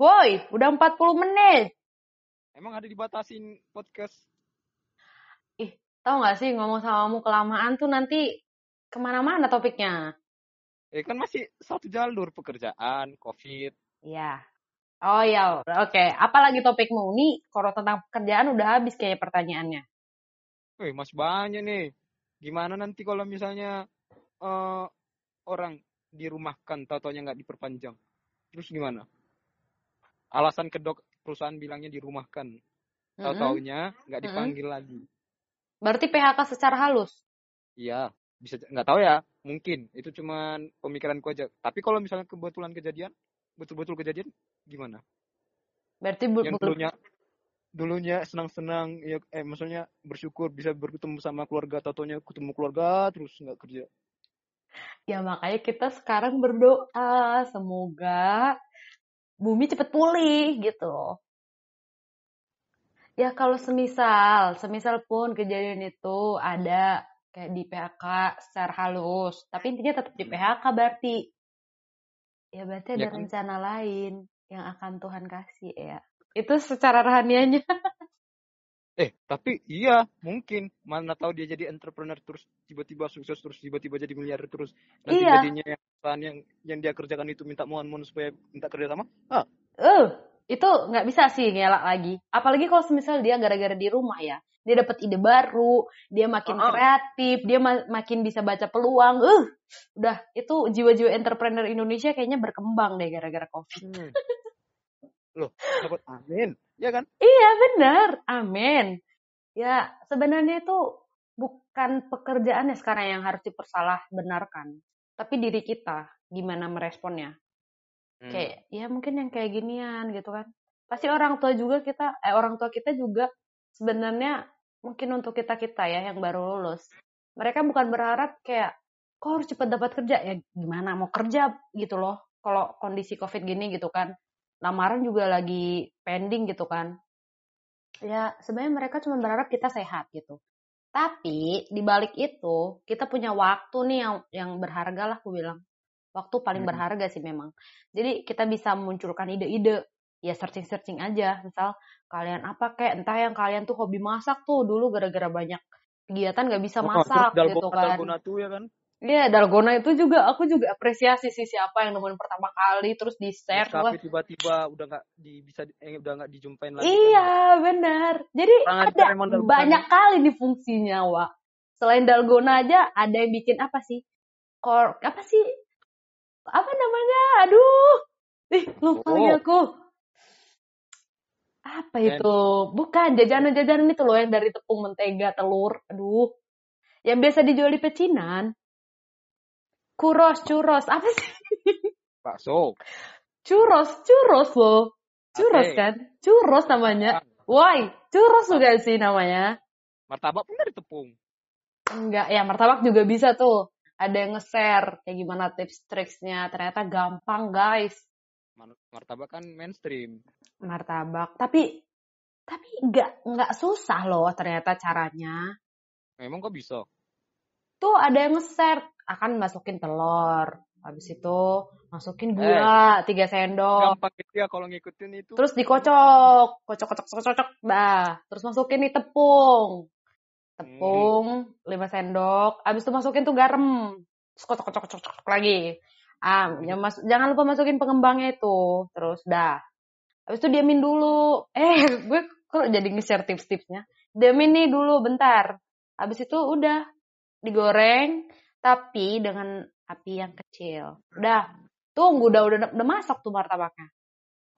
[SPEAKER 2] Woi, udah 40 menit.
[SPEAKER 1] Emang ada dibatasin podcast?
[SPEAKER 2] Tahu nggak sih ngomong sama kamu kelamaan tuh nanti ke mana-mana topiknya.
[SPEAKER 1] Eh kan masih satu jalur pekerjaan, covid.
[SPEAKER 2] Iya. Oh ya, oke. Apalagi topikmu? Nih, kalau tentang pekerjaan udah habis kayak pertanyaannya.
[SPEAKER 1] Wih, masih banyak nih. Gimana nanti kalau misalnya eh, orang dirumahkan, tau-taunya nggak diperpanjang? Terus gimana? Alasan kedok perusahaan bilangnya dirumahkan,
[SPEAKER 2] Mm-mm.
[SPEAKER 1] tau-taunya nggak dipanggil lagi.
[SPEAKER 2] Berarti PHK secara halus.
[SPEAKER 1] Iya, bisa nggak tahu ya, mungkin itu cuman pemikiranku aja. Tapi kalau misalnya kebetulan kejadian, betul-betul kejadian, gimana?
[SPEAKER 2] Berarti bu-
[SPEAKER 1] Yang dulunya dulunya senang-senang ya eh maksudnya bersyukur bisa bertemu sama keluarga tatonya ketemu keluarga terus nggak kerja
[SPEAKER 2] Ya makanya kita sekarang berdoa semoga bumi cepet pulih gitu loh. Ya kalau semisal, semisal pun kejadian itu ada kayak di PHK secara halus, tapi intinya tetap di PHK berarti. Ya berarti ada
[SPEAKER 1] Ya kan?
[SPEAKER 2] rencana lain yang akan Tuhan kasih ya. Itu secara rohanianya.
[SPEAKER 1] eh tapi iya mungkin mana tahu dia jadi entrepreneur terus tiba-tiba sukses terus tiba-tiba jadi miliarder terus nanti
[SPEAKER 2] Iya.
[SPEAKER 1] jadinya yang perusahaan yang yang dia kerjakan itu minta mohon-mohon supaya minta kerja sama ah
[SPEAKER 2] Eh, itu nggak bisa sih ngelak lagi. Apalagi kalau semisal dia gara-gara di rumah ya. Dia dapat ide baru, dia makin
[SPEAKER 1] Ah.
[SPEAKER 2] kreatif, dia ma- makin bisa baca peluang. Eh, udah itu jiwa-jiwa entrepreneur Indonesia kayaknya berkembang deh gara-gara Covid.
[SPEAKER 1] hmm. loh dapat amin ya kan
[SPEAKER 2] Iya, benar. Amin. Ya, sebenarnya itu bukan pekerjaannya sekarang yang harus dipersalah benarkan, tapi diri kita gimana meresponnya.
[SPEAKER 1] Hmm.
[SPEAKER 2] kayak ya mungkin yang kayak ginian gitu kan pasti orang tua juga kita eh orang tua kita juga sebenarnya mungkin untuk kita kita ya yang baru lulus mereka bukan berharap kayak kok harus cepat dapat kerja ya gimana mau kerja gitu loh kalau kondisi covid gini gitu kan lamaran juga lagi pending gitu kan. Ya sebenarnya mereka cuma berharap kita sehat gitu. Tapi di balik itu kita punya waktu nih yang yang berharga lah aku bilang. Waktu paling
[SPEAKER 1] Hmm.
[SPEAKER 2] berharga sih memang. Jadi kita bisa memunculkan ide-ide. Ya searching-searching aja. Misal kalian apa kayak entah yang kalian tuh hobi masak tuh. Dulu gara-gara banyak kegiatan nggak bisa
[SPEAKER 1] Oh,
[SPEAKER 2] masak
[SPEAKER 1] terus
[SPEAKER 2] gitu kan.
[SPEAKER 1] dalgona tuh ya kan
[SPEAKER 2] Iya, dalgona itu juga aku juga apresiasi sih siapa yang nemuin pertama kali terus di share
[SPEAKER 1] Nescafe tiba-tiba udah nggak di bisa eh, udah nggak dijumpain lagi kan.
[SPEAKER 2] Iya, benar. Jadi
[SPEAKER 1] Kurang
[SPEAKER 2] ada banyak kali nih fungsinya, Wak. Selain dalgona aja ada yang bikin apa sih? Kor apa sih? Apa namanya? Aduh. Ih, lupa
[SPEAKER 1] Oh.
[SPEAKER 2] lagi aku. Apa itu? Bukan jajanan-jajanan itu loh yang dari tepung mentega, telur. Aduh. Yang biasa dijual di pecinan. Kuros, churros. Apa sih?
[SPEAKER 1] bakso
[SPEAKER 2] Churros, churros loh. Churros
[SPEAKER 1] Oke.
[SPEAKER 2] kan? Churros namanya. Woi, churros juga sih namanya.
[SPEAKER 1] Martabak pun dari tepung.
[SPEAKER 2] Enggak, ya martabak juga bisa tuh. Ada yang nge-share kayak gimana tips triksnya. Ternyata gampang guys.
[SPEAKER 1] Mar- Martabak kan mainstream.
[SPEAKER 2] Martabak. Tapi tapi enggak enggak susah loh ternyata caranya.
[SPEAKER 1] Memang kok bisa?
[SPEAKER 2] Tuh ada yang nge-share akan masukin telur. Habis itu masukin gula 3 sendok.
[SPEAKER 1] Gampang gitu ya kalau ngikutin itu.
[SPEAKER 2] Terus dikocok, kocok kocok kocok kocok, dah. Terus masukin nih tepung. Tepung 5 sendok, habis itu masukin tuh garam. Terus kocok kocok kocok, kocok lagi. Ah, jangan, mas- jangan lupa masukin pengembangnya itu. Terus dah. Habis itu diamin dulu. Eh, gue kok jadi nge-share tips-tipsnya. Diamin nih dulu bentar. Habis itu udah digoreng tapi dengan api yang kecil. Udah. Tunggu udah udah udah masak tuh martabaknya.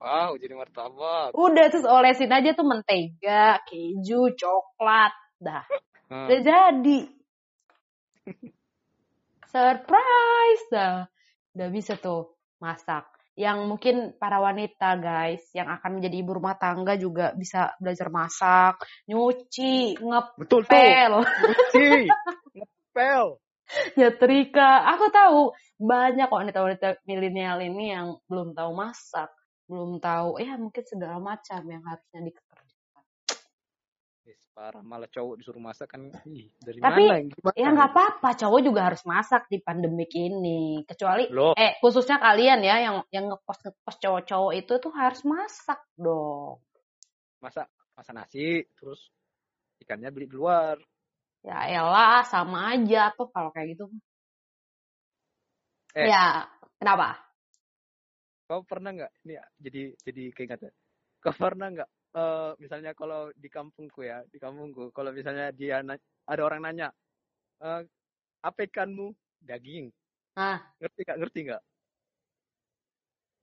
[SPEAKER 1] Wow, jadi martabak.
[SPEAKER 2] Udah terus olesin aja tuh mentega, keju, coklat. Dah,
[SPEAKER 1] Nah,
[SPEAKER 2] udah jadi. Surprise dah. Udah bisa tuh masak. Yang mungkin para wanita guys yang akan menjadi ibu rumah tangga juga bisa belajar masak, nyuci,
[SPEAKER 1] betul tuh.
[SPEAKER 2] ngepel,
[SPEAKER 1] Cuci. Ngepel.
[SPEAKER 2] nyetrika. Aku tahu banyak kok wanita-wanita milenial ini yang belum tahu masak, belum tahu ya mungkin segala macam yang harusnya dikerjakan.
[SPEAKER 1] Yes, parah malah cowok disuruh masak kan. Ih, dari
[SPEAKER 2] Tapi,
[SPEAKER 1] mana? Gimana?
[SPEAKER 2] Ya nggak apa-apa, cowok juga harus masak di pandemik ini. Kecuali
[SPEAKER 1] Loh,
[SPEAKER 2] eh khususnya kalian ya yang yang ngepost ngepost cowok-cowok itu tuh harus masak dong.
[SPEAKER 1] masa masa nasi terus ikannya beli di luar.
[SPEAKER 2] Ya elah sama aja tuh kalau kayak gitu.
[SPEAKER 1] Eh.
[SPEAKER 2] Ya, kenapa?
[SPEAKER 1] Kau pernah nggak? Ini ya, jadi jadi keinget ya. Kau pernah nggak? eh, misalnya kalau di kampungku ya, di kampungku, kalau misalnya dia ada orang nanya, eh, apa ikanmu? Daging.
[SPEAKER 2] Nah,
[SPEAKER 1] Ngerti nggak? Ngerti nggak?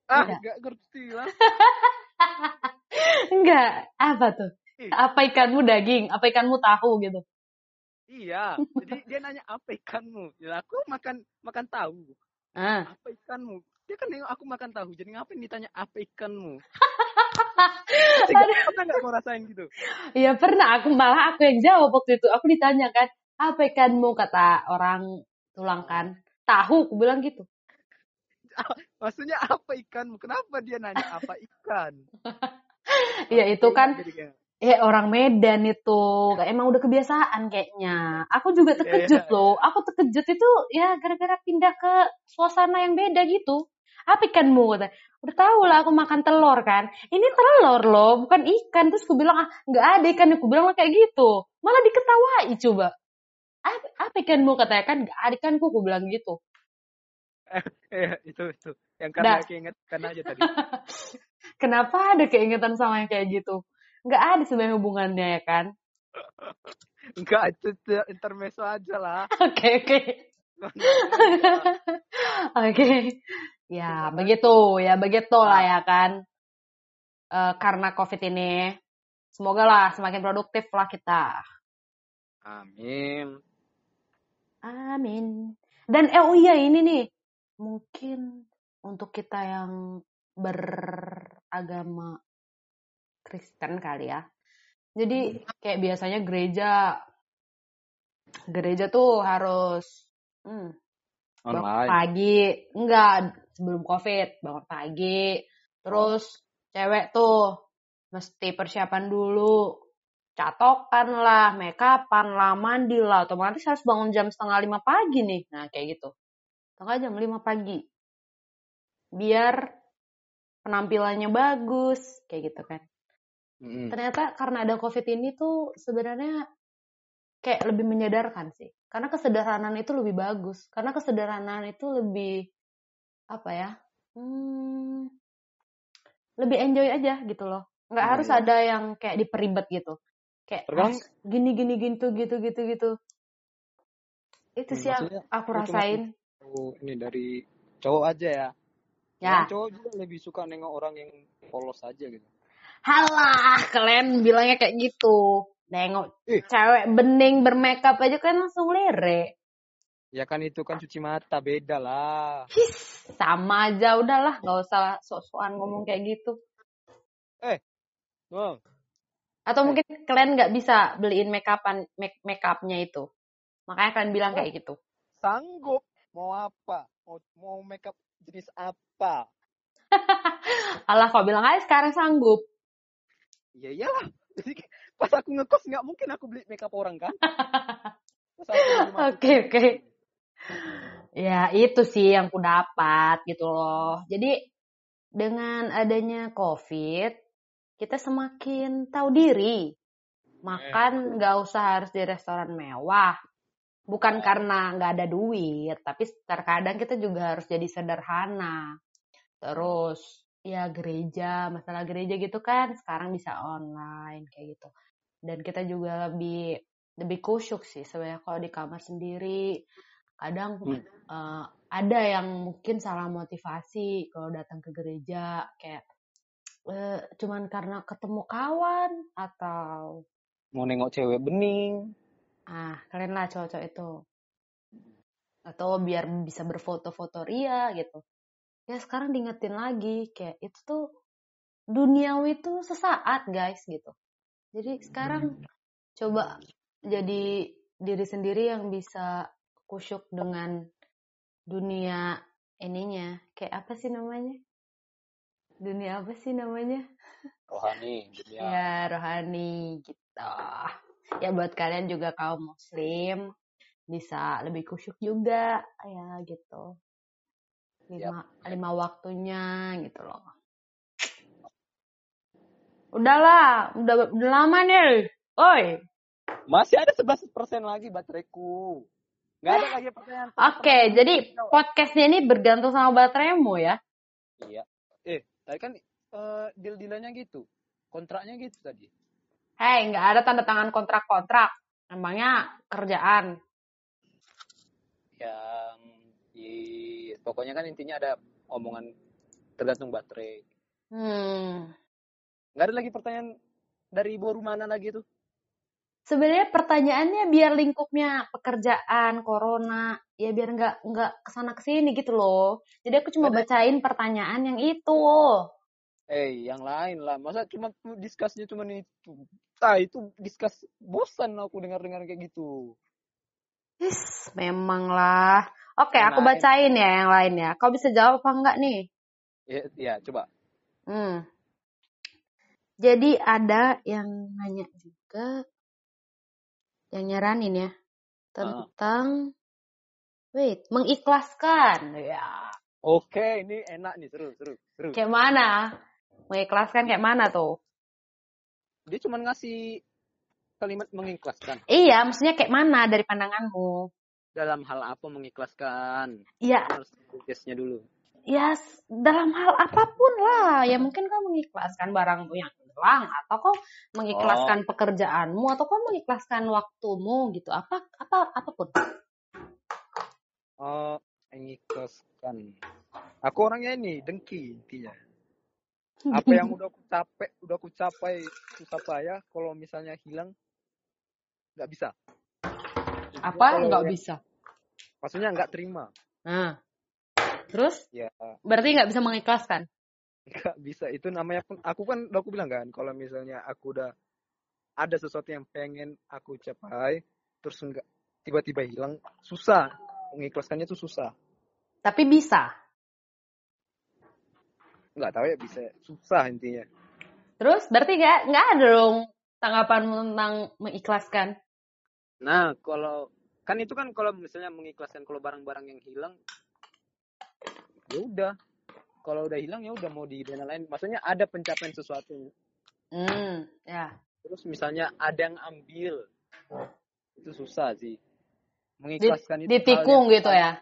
[SPEAKER 1] Ah,
[SPEAKER 2] Nggak.
[SPEAKER 1] ngerti lah.
[SPEAKER 2] enggak, apa tuh? Apa ikanmu daging? Apa ikanmu tahu gitu?
[SPEAKER 1] Iya, jadi dia nanya apa ikanmu? Ya aku makan makan tahu.
[SPEAKER 2] Ah,
[SPEAKER 1] Apa ikanmu? Dia kan nengok aku makan tahu. Jadi ngapain ditanya apa ikanmu? Pernah nggak mau rasain gitu?
[SPEAKER 2] ya pernah aku malah aku yang jawab waktu itu. Aku ditanya kan, apa ikanmu kata orang tulang kan? Tahu, aku bilang gitu.
[SPEAKER 1] Maksudnya apa ikanmu? Kenapa dia nanya apa ikan?
[SPEAKER 2] Ya itu kan Eh orang Medan itu emang udah kebiasaan kayaknya. Aku juga terkejut
[SPEAKER 1] Iya.
[SPEAKER 2] loh. Aku terkejut itu ya gara-gara pindah ke suasana yang beda gitu. Apa ikanmu? Kata. Udah tahu lah aku makan telur kan. Ini telur loh, bukan ikan. Terus aku bilang ah nggak ada ikan. Aku bilang kayak gitu. Malah diketawai coba. Apa, apa ikanmu katanya kan nggak ada ikanku. Aku bilang gitu.
[SPEAKER 1] eh, itu itu yang karena
[SPEAKER 2] Dah.
[SPEAKER 1] keinget karena aja tadi.
[SPEAKER 2] Kenapa ada keingetan sama yang kayak gitu? Nggak ada sebenarnya hubungannya ya kan?
[SPEAKER 1] Enggak, itu, intermezzo aja lah.
[SPEAKER 2] Oke oke. Oke. Ya, begitu. Ya, begitu lah ya kan. Eh, karena COVID ini. Semoga lah semakin produktif lah kita.
[SPEAKER 1] Amin.
[SPEAKER 2] Amin. Dan eh, oh iya ini nih. Mungkin untuk kita yang beragama Kristen kali ya. Jadi kayak biasanya gereja gereja tuh harus hmm, bangun pagi. Enggak sebelum covid bangun pagi. Terus cewek tuh mesti persiapan dulu. Catokan lah make upan lah mandi lah. Otomatis harus bangun jam setengah lima pagi nih. Nah kayak gitu. Setengah jam lima pagi. Biar penampilannya bagus kayak gitu kan
[SPEAKER 1] Mm-mm.
[SPEAKER 2] ternyata karena ada covid ini tuh sebenarnya kayak lebih menyadarkan sih karena kesederhanaan itu lebih bagus karena kesederhanaan itu lebih apa ya hmm, lebih enjoy aja gitu loh nggak
[SPEAKER 1] Iya,
[SPEAKER 2] harus
[SPEAKER 1] iya.
[SPEAKER 2] ada yang kayak diperibet gitu kayak
[SPEAKER 1] Tergantung-
[SPEAKER 2] harus gini gini gitu gitu gitu gitu itu
[SPEAKER 1] Hmm,
[SPEAKER 2] sih yang aku rasain
[SPEAKER 1] Oh, ini dari cowok aja ya.
[SPEAKER 2] ya
[SPEAKER 1] Orang cowok juga lebih suka nengok orang yang polos aja gitu.
[SPEAKER 2] Halah kalian bilangnya kayak gitu nengok
[SPEAKER 1] Ih.
[SPEAKER 2] cewek bening bermakeup aja kan langsung lirik
[SPEAKER 1] Ya kan itu kan cuci mata beda lah.
[SPEAKER 2] sama aja udahlah nggak usah sok-sokan ngomong kayak gitu
[SPEAKER 1] Oh,
[SPEAKER 2] Atau
[SPEAKER 1] Eh.
[SPEAKER 2] mungkin kalian nggak bisa beliin makeupan make makeupnya itu. Makanya kalian bilang
[SPEAKER 1] Oh.
[SPEAKER 2] kayak gitu.
[SPEAKER 1] Sanggup. Mau apa? Mau, mau makeup jenis apa?
[SPEAKER 2] Alah kok bilang aja sekarang sanggup.
[SPEAKER 1] Ya iyalah. Jadi pas aku ngekos nggak mungkin aku beli makeup orang kan?
[SPEAKER 2] Oke, oke. Ya, itu sih yang ku dapat gitu loh. Jadi dengan adanya COVID, kita semakin tahu diri. Makan nggak usah harus di restoran mewah. Bukan karena nggak ada duit, tapi terkadang kita juga harus jadi sederhana. Terus ya gereja, masalah gereja gitu kan sekarang bisa online kayak gitu. Dan kita juga lebih lebih kusyuk sih sebenarnya kalau di kamar sendiri. Kadang
[SPEAKER 1] Hmm.
[SPEAKER 2] eh, ada yang mungkin salah motivasi kalau datang ke gereja kayak eh, cuman karena ketemu kawan atau
[SPEAKER 1] mau nengok cewek bening.
[SPEAKER 2] ah kalian lah cowok-cowok itu atau biar bisa berfoto-foto ria gitu ya sekarang diingetin lagi kayak itu tuh duniawi itu sesaat guys gitu. Jadi sekarang coba jadi diri sendiri yang bisa kusyuk dengan dunia ininya. Kayak apa sih namanya? Dunia apa sih namanya?
[SPEAKER 1] Rohani, dunia.
[SPEAKER 2] ya rohani gitu. Ya buat kalian juga kaum muslim bisa lebih kusyuk juga ya gitu lima lima waktunya gitu loh udahlah udah udah lama nih oi
[SPEAKER 1] Masih ada 11% lagi bateraiku. Nggak ada lagi pertanyaan.
[SPEAKER 2] oke jadi podcastnya ini bergantung sama bateraimu ya
[SPEAKER 1] Iya. Eh, tadi kan eh, deal-dealannya gitu. Kontraknya gitu tadi.
[SPEAKER 2] hei nggak ada tanda tangan kontrak-kontrak emangnya kerjaan
[SPEAKER 1] Yang di pokoknya kan intinya ada omongan tergantung baterai.
[SPEAKER 2] hmm
[SPEAKER 1] Nggak ada lagi pertanyaan dari ibu rumana lagi tuh.
[SPEAKER 2] Sebenarnya pertanyaannya biar lingkupnya pekerjaan, corona, ya biar nggak nggak ke sana ke sini gitu loh. Jadi aku cuma
[SPEAKER 1] Ada-
[SPEAKER 2] bacain pertanyaan yang itu.
[SPEAKER 1] Eh, yang lain lah. Masa cuma discussnya cuma itu. Ah, itu discuss bosan aku dengar-dengar kayak gitu.
[SPEAKER 2] Is, memang lah. Oke,
[SPEAKER 1] Yang
[SPEAKER 2] aku bacain ya yang lain ya. Kau bisa jawab apa enggak nih?
[SPEAKER 1] Ya, ya coba.
[SPEAKER 2] Hmm. Jadi ada yang nanya juga, yang nyaranin ya tentang, wait, mengikhlaskan. Ya,
[SPEAKER 1] Oke, ini enak nih, seru, seru, seru.
[SPEAKER 2] kayak mana? Mengikhlaskan kayak mana tuh?
[SPEAKER 1] Dia cuma ngasih kalimat mengikhlaskan.
[SPEAKER 2] Iya, maksudnya kayak mana dari pandanganmu?
[SPEAKER 1] Dalam hal apa mengikhlaskan?
[SPEAKER 2] Ya,
[SPEAKER 1] Harus tesnya dulu.
[SPEAKER 2] ya s- dalam hal apa pun lah. Ya mungkin kau mengikhlaskan barangmu yang hilang, atau kau mengikhlaskan pekerjaanmu, atau kau mengikhlaskan waktumu gitu. Apa, apa, apa pun.
[SPEAKER 1] Oh, mengikhlaskan. Aku orangnya ini dengki intinya. Apa yang udah aku capek, udah aku capai susah payah, kalau misalnya hilang nggak bisa.
[SPEAKER 2] Apa? Nggak bisa.
[SPEAKER 1] Maksudnya nggak terima.
[SPEAKER 2] Nah, terus
[SPEAKER 1] Ya,
[SPEAKER 2] berarti nggak bisa mengikhlaskan.
[SPEAKER 1] nggak bisa. Itu namanya pun aku kan udah aku bilang kan, kalau misalnya aku udah ada sesuatu yang pengen aku capai, terus nggak tiba-tiba hilang, susah. Mengikhlaskannya tuh susah.
[SPEAKER 2] Tapi bisa.
[SPEAKER 1] Nggak tahu ya bisa. Susah intinya.
[SPEAKER 2] Terus berarti nggak nggak ada dong tanggapanmu tentang mengikhlaskan.
[SPEAKER 1] Nah, kalau kan itu kan kalau misalnya mengikhlaskan kalau barang-barang yang hilang ya udah. Kalau udah hilang ya udah mau di dana lain. Maksudnya ada pencapaian sesuatu.
[SPEAKER 2] Hmm, ya.
[SPEAKER 1] Terus misalnya ada yang ambil. Itu susah sih.
[SPEAKER 2] Di-
[SPEAKER 1] Mengikhlaskan itu hal
[SPEAKER 2] ditikung gitu ya.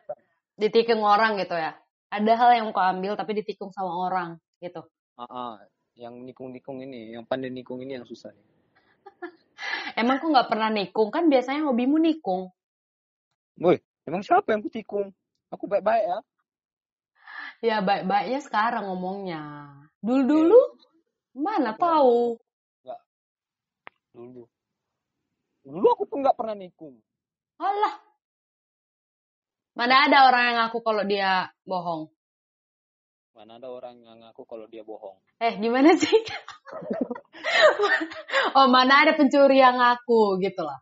[SPEAKER 2] Ditikung orang gitu ya. Ada hal yang kau ambil tapi ditikung sama orang gitu.
[SPEAKER 1] Ah, ah. yang nikung-nikung ini, yang pandai nikung ini yang susah.
[SPEAKER 2] Emang kau nggak pernah nikung kan biasanya hobimu nikung.
[SPEAKER 1] Woi, emang siapa yang kutikung? Aku baik-baik ya.
[SPEAKER 2] Ya baik-baiknya sekarang ngomongnya. Dulu-dulu mana tahu.
[SPEAKER 1] Dulu. Dulu aku pun nggak pernah nikung.
[SPEAKER 2] Alah. Mana ada orang yang ngaku kalau dia bohong.
[SPEAKER 1] Mana ada orang yang ngaku kalau dia bohong.
[SPEAKER 2] Eh, gimana sih? oh, mana ada pencuri yang ngaku gitu lah.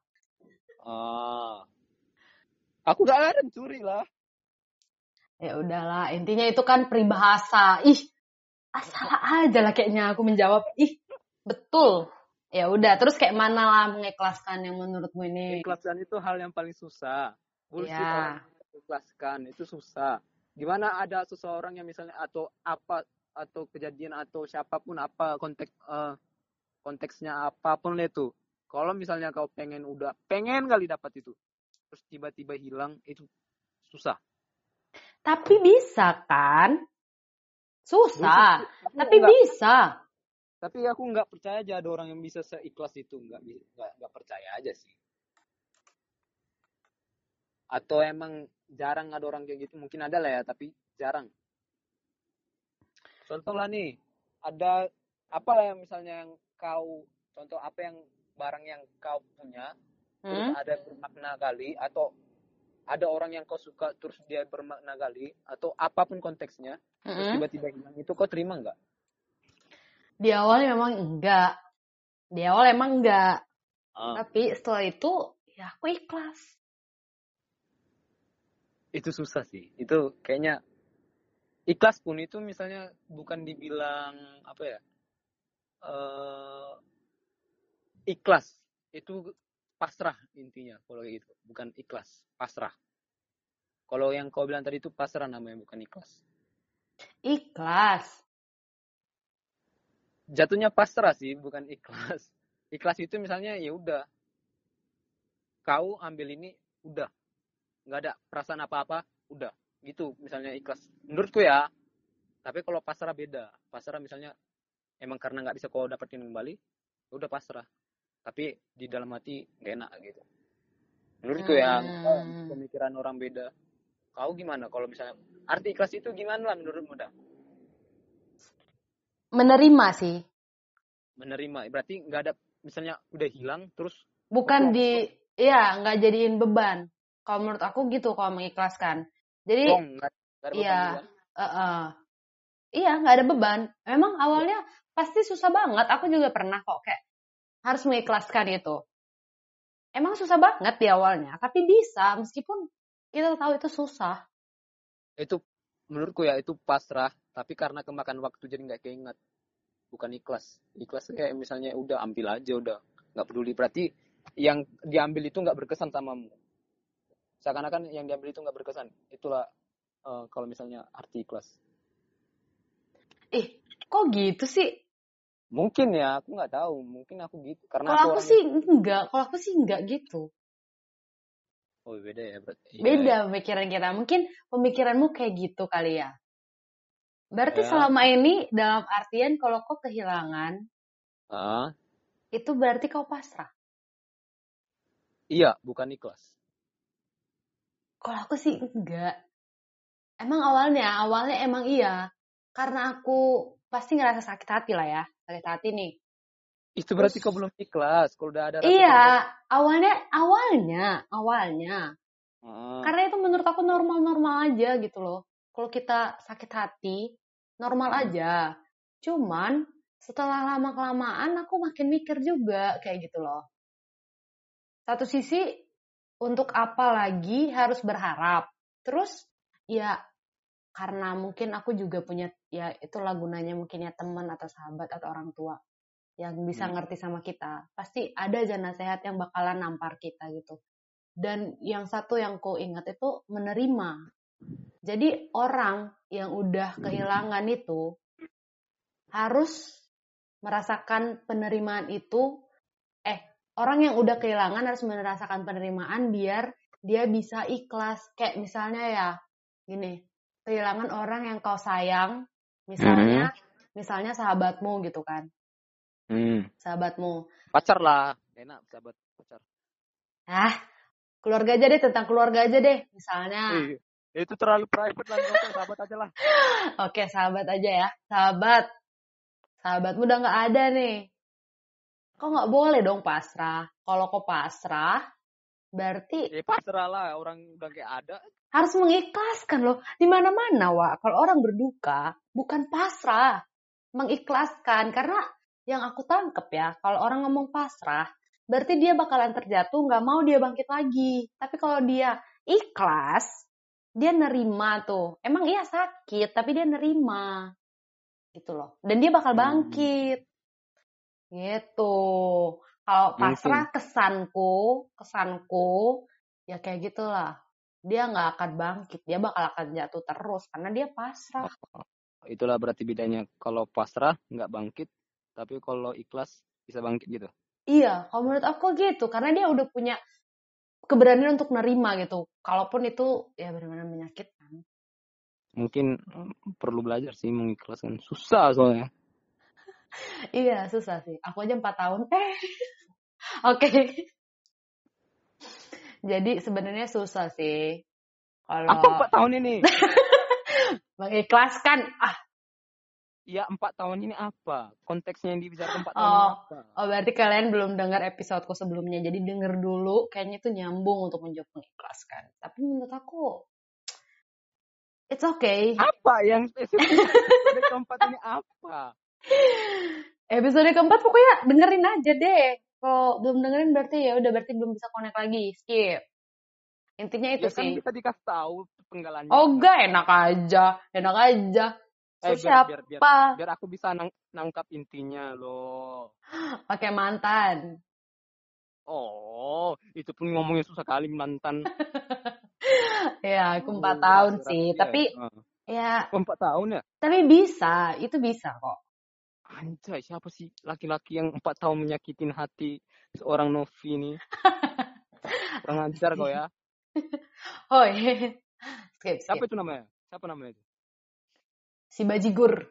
[SPEAKER 1] Ah. Aku gak ada mencuri lah.
[SPEAKER 2] Ya udahlah, intinya itu kan peribahasa. Ih, salah aja lah kayaknya aku menjawab. Ih, betul. Ya udah, terus kayak mana lah mengikhlaskan yang menurutmu ini?
[SPEAKER 1] Ikhlaskan itu hal yang paling susah. Bullshit
[SPEAKER 2] Ya.
[SPEAKER 1] orang ikhlaskan itu susah. Gimana ada seseorang yang misalnya atau apa atau kejadian atau siapa pun apa konteks eh, konteksnya apa pun itu. Kalau misalnya kau pengen udah pengen kali dapat itu, terus tiba-tiba hilang itu susah.
[SPEAKER 2] Tapi bisa kan? Susah,
[SPEAKER 1] Aku
[SPEAKER 2] tapi
[SPEAKER 1] nggak-
[SPEAKER 2] bisa.
[SPEAKER 1] tapi aku nggak percaya aja ada orang yang bisa seikhlas itu nggak nggak percaya aja sih atau emang jarang ada orang kayak gitu mungkin ada lah ya tapi jarang contoh lah nih ada apa lah yang misalnya yang kau contoh apa yang barang yang kau punya terus
[SPEAKER 2] Hmm?
[SPEAKER 1] ada bermakna kali atau ada orang yang kau suka terus dia bermakna kali atau apa pun konteksnya terus
[SPEAKER 2] Mm-mm.
[SPEAKER 1] tiba-tiba hilang itu kau terima nggak
[SPEAKER 2] Di awal memang enggak. Di awal emang enggak.
[SPEAKER 1] Ah.
[SPEAKER 2] Tapi setelah itu, ya aku ikhlas.
[SPEAKER 1] itu susah sih itu kayaknya ikhlas pun itu misalnya bukan dibilang apa ya eh ikhlas itu pasrah intinya kalau kayak gitu. Bukan ikhlas pasrah. Kalau yang kau bilang tadi itu pasrah namanya bukan ikhlas.
[SPEAKER 2] Ikhlas.
[SPEAKER 1] jatuhnya pasrah sih bukan ikhlas. Ikhlas itu misalnya ya udah. Kau ambil ini udah. Nggak ada perasaan apa-apa udah. Gitu misalnya ikhlas. Menurutku ya tapi kalau pasrah beda. Pasrah misalnya emang karena nggak bisa kau dapetin kembali ya udah pasrah tapi di dalam hati nggak enak gitu menurutku ya
[SPEAKER 2] Hmm.
[SPEAKER 1] pemikiran orang beda kau gimana kalau misalnya arti ikhlas itu gimana lah menurutmu dah
[SPEAKER 2] Menerima sih.
[SPEAKER 1] menerima berarti nggak ada misalnya udah hilang terus
[SPEAKER 2] Bukan di, iya nggak jadiin beban. Kalau menurut aku gitu kalau mengikhlaskan. Jadi,
[SPEAKER 1] ada
[SPEAKER 2] iya. eh. iya nggak ada beban. Memang awalnya pasti susah banget. Aku juga pernah kok kayak harus mengikhlaskan itu. Emang susah banget di awalnya, tapi bisa meskipun kita tahu itu susah.
[SPEAKER 1] itu menurutku ya itu pasrah tapi karena kemakan waktu jadi nggak keinget bukan ikhlas ikhlas kayak misalnya udah ambil aja udah nggak peduli berarti yang diambil itu nggak berkesan samamu seakan-akan yang diambil itu nggak berkesan itulah eh, kalau misalnya arti ikhlas
[SPEAKER 2] Ih, kok gitu sih?
[SPEAKER 1] Mungkin ya aku nggak tahu mungkin aku gitu karena
[SPEAKER 2] Kalau aku
[SPEAKER 1] orang
[SPEAKER 2] sih enggak, kalau aku sih enggak gitu.
[SPEAKER 1] oh beda ya berarti Iya,
[SPEAKER 2] Beda pemikiran kita. Mungkin pemikiranmu kayak gitu kali ya. Berarti
[SPEAKER 1] Ya.
[SPEAKER 2] selama ini dalam artian kalau kau kehilangan.
[SPEAKER 1] Ah,
[SPEAKER 2] itu berarti kau pasrah.
[SPEAKER 1] iya bukan ikhlas
[SPEAKER 2] Kalau aku sih enggak. Emang awalnya, awalnya emang iya. Karena aku pasti ngerasa sakit hati lah ya. Sakit hati nih.
[SPEAKER 1] itu berarti
[SPEAKER 2] Terus-
[SPEAKER 1] kau belum ikhlas kalau udah ada rasa
[SPEAKER 2] Iya,
[SPEAKER 1] sakit-
[SPEAKER 2] awalnya, awalnya, awalnya.
[SPEAKER 1] Ah,
[SPEAKER 2] Karena itu menurut aku normal-normal aja gitu loh. Kalau kita sakit hati, normal
[SPEAKER 1] Hmm.
[SPEAKER 2] aja. Cuman setelah lama-kelamaan aku makin mikir juga kayak gitu loh. Satu sisi untuk apa lagi harus berharap. Terus ya karena mungkin aku juga punya ya itulah gunanya mungkin ya teman atau sahabat atau orang tua yang bisa
[SPEAKER 1] Hmm.
[SPEAKER 2] ngerti sama kita. Pasti ada aja nasihat yang bakalan nampar kita gitu. Dan yang satu yang ku ingat itu menerima. Jadi orang yang udah kehilangan itu harus merasakan penerimaan itu eh orang yang udah kehilangan harus merasakan penerimaan biar dia bisa ikhlas kayak misalnya ya gini kehilangan orang yang kau sayang misalnya misalnya sahabatmu gitu kan.
[SPEAKER 1] Hmm.
[SPEAKER 2] sahabatmu.
[SPEAKER 1] Pacar lah enak sahabat pacar.
[SPEAKER 2] Ah keluarga aja deh tentang keluarga aja deh misalnya.
[SPEAKER 1] Ih, itu terlalu private lah nggak sahabat aja lah.
[SPEAKER 2] Oke sahabat aja ya. Sahabat. Sahabatmu udah nggak ada nih. Kau nggak boleh dong pasrah? Kalau kau pasrah Berarti
[SPEAKER 1] Ya pasrah lah orang udah kayak ada.
[SPEAKER 2] Harus mengikhlaskan loh. Di mana-mana, Wak. Kalau orang berduka, bukan pasrah. Mengikhlaskan. Karena yang aku tangkep ya, kalau orang ngomong pasrah, berarti dia bakalan terjatuh, nggak mau dia bangkit lagi. Tapi kalau dia ikhlas, dia nerima tuh. Emang iya sakit, tapi dia nerima. Gitu loh. Dan dia bakal
[SPEAKER 1] Hmm.
[SPEAKER 2] bangkit. Gitu. Kalau pasrah kesanku, kesanku, ya kayak gitulah. Dia nggak akan bangkit, dia bakal akan jatuh terus karena dia pasrah.
[SPEAKER 1] Itulah berarti bedanya. Kalau pasrah nggak bangkit, tapi kalau ikhlas bisa bangkit gitu.
[SPEAKER 2] Iya, kalau menurut aku gitu, karena dia udah punya keberanian untuk nerima gitu. Kalaupun itu ya benar-benar menyakitkan.
[SPEAKER 1] Mungkin mm, perlu belajar sih mengikhlaskan. Susah soalnya.
[SPEAKER 2] Iya, susah sih. Aku aja empat tahun. Eh, oke. Jadi sebenarnya susah sih. Kalau
[SPEAKER 1] Apa empat tahun ini?
[SPEAKER 2] mengikhlaskan, ah,
[SPEAKER 1] Ya empat tahun ini apa? Konteksnya yang dibicarakan empat tahun
[SPEAKER 2] Oh.
[SPEAKER 1] ini apa?
[SPEAKER 2] oh berarti kalian belum dengar episodeku sebelumnya. Jadi denger dulu, kayaknya itu nyambung untuk menjawab mengikhlaskan. Tapi menurut aku, it's okay.
[SPEAKER 1] Apa yang spesifik episode keempat ini apa?
[SPEAKER 2] Episode keempat pokoknya dengerin aja deh. Kalau belum dengerin berarti ya udah berarti belum bisa connect lagi. Skip. Intinya itu
[SPEAKER 1] ya kan
[SPEAKER 2] sih.
[SPEAKER 1] kita dikasih tahu penggalannya.
[SPEAKER 2] Oh enggak, enak aja. Enak aja.
[SPEAKER 1] Eh, biar, biar, biar,
[SPEAKER 2] siapa?
[SPEAKER 1] biar aku bisa nang nangkap intinya loh.
[SPEAKER 2] Pakai mantan.
[SPEAKER 1] Oh, itu pun ngomongnya susah kali mantan.
[SPEAKER 2] Ya, aku empat
[SPEAKER 1] Oh,
[SPEAKER 2] tahun sih. Tapi ya,
[SPEAKER 1] empat tahun ya?
[SPEAKER 2] tapi bisa. Itu bisa kok.
[SPEAKER 1] Anjay, siapa sih laki-laki yang empat tahun menyakitin hati seorang Novi ini? Kurang ajar kau ya.
[SPEAKER 2] Hoi. skip,
[SPEAKER 1] Siapa
[SPEAKER 2] skip.
[SPEAKER 1] itu namanya? Siapa namanya itu?
[SPEAKER 2] Si Bajigur.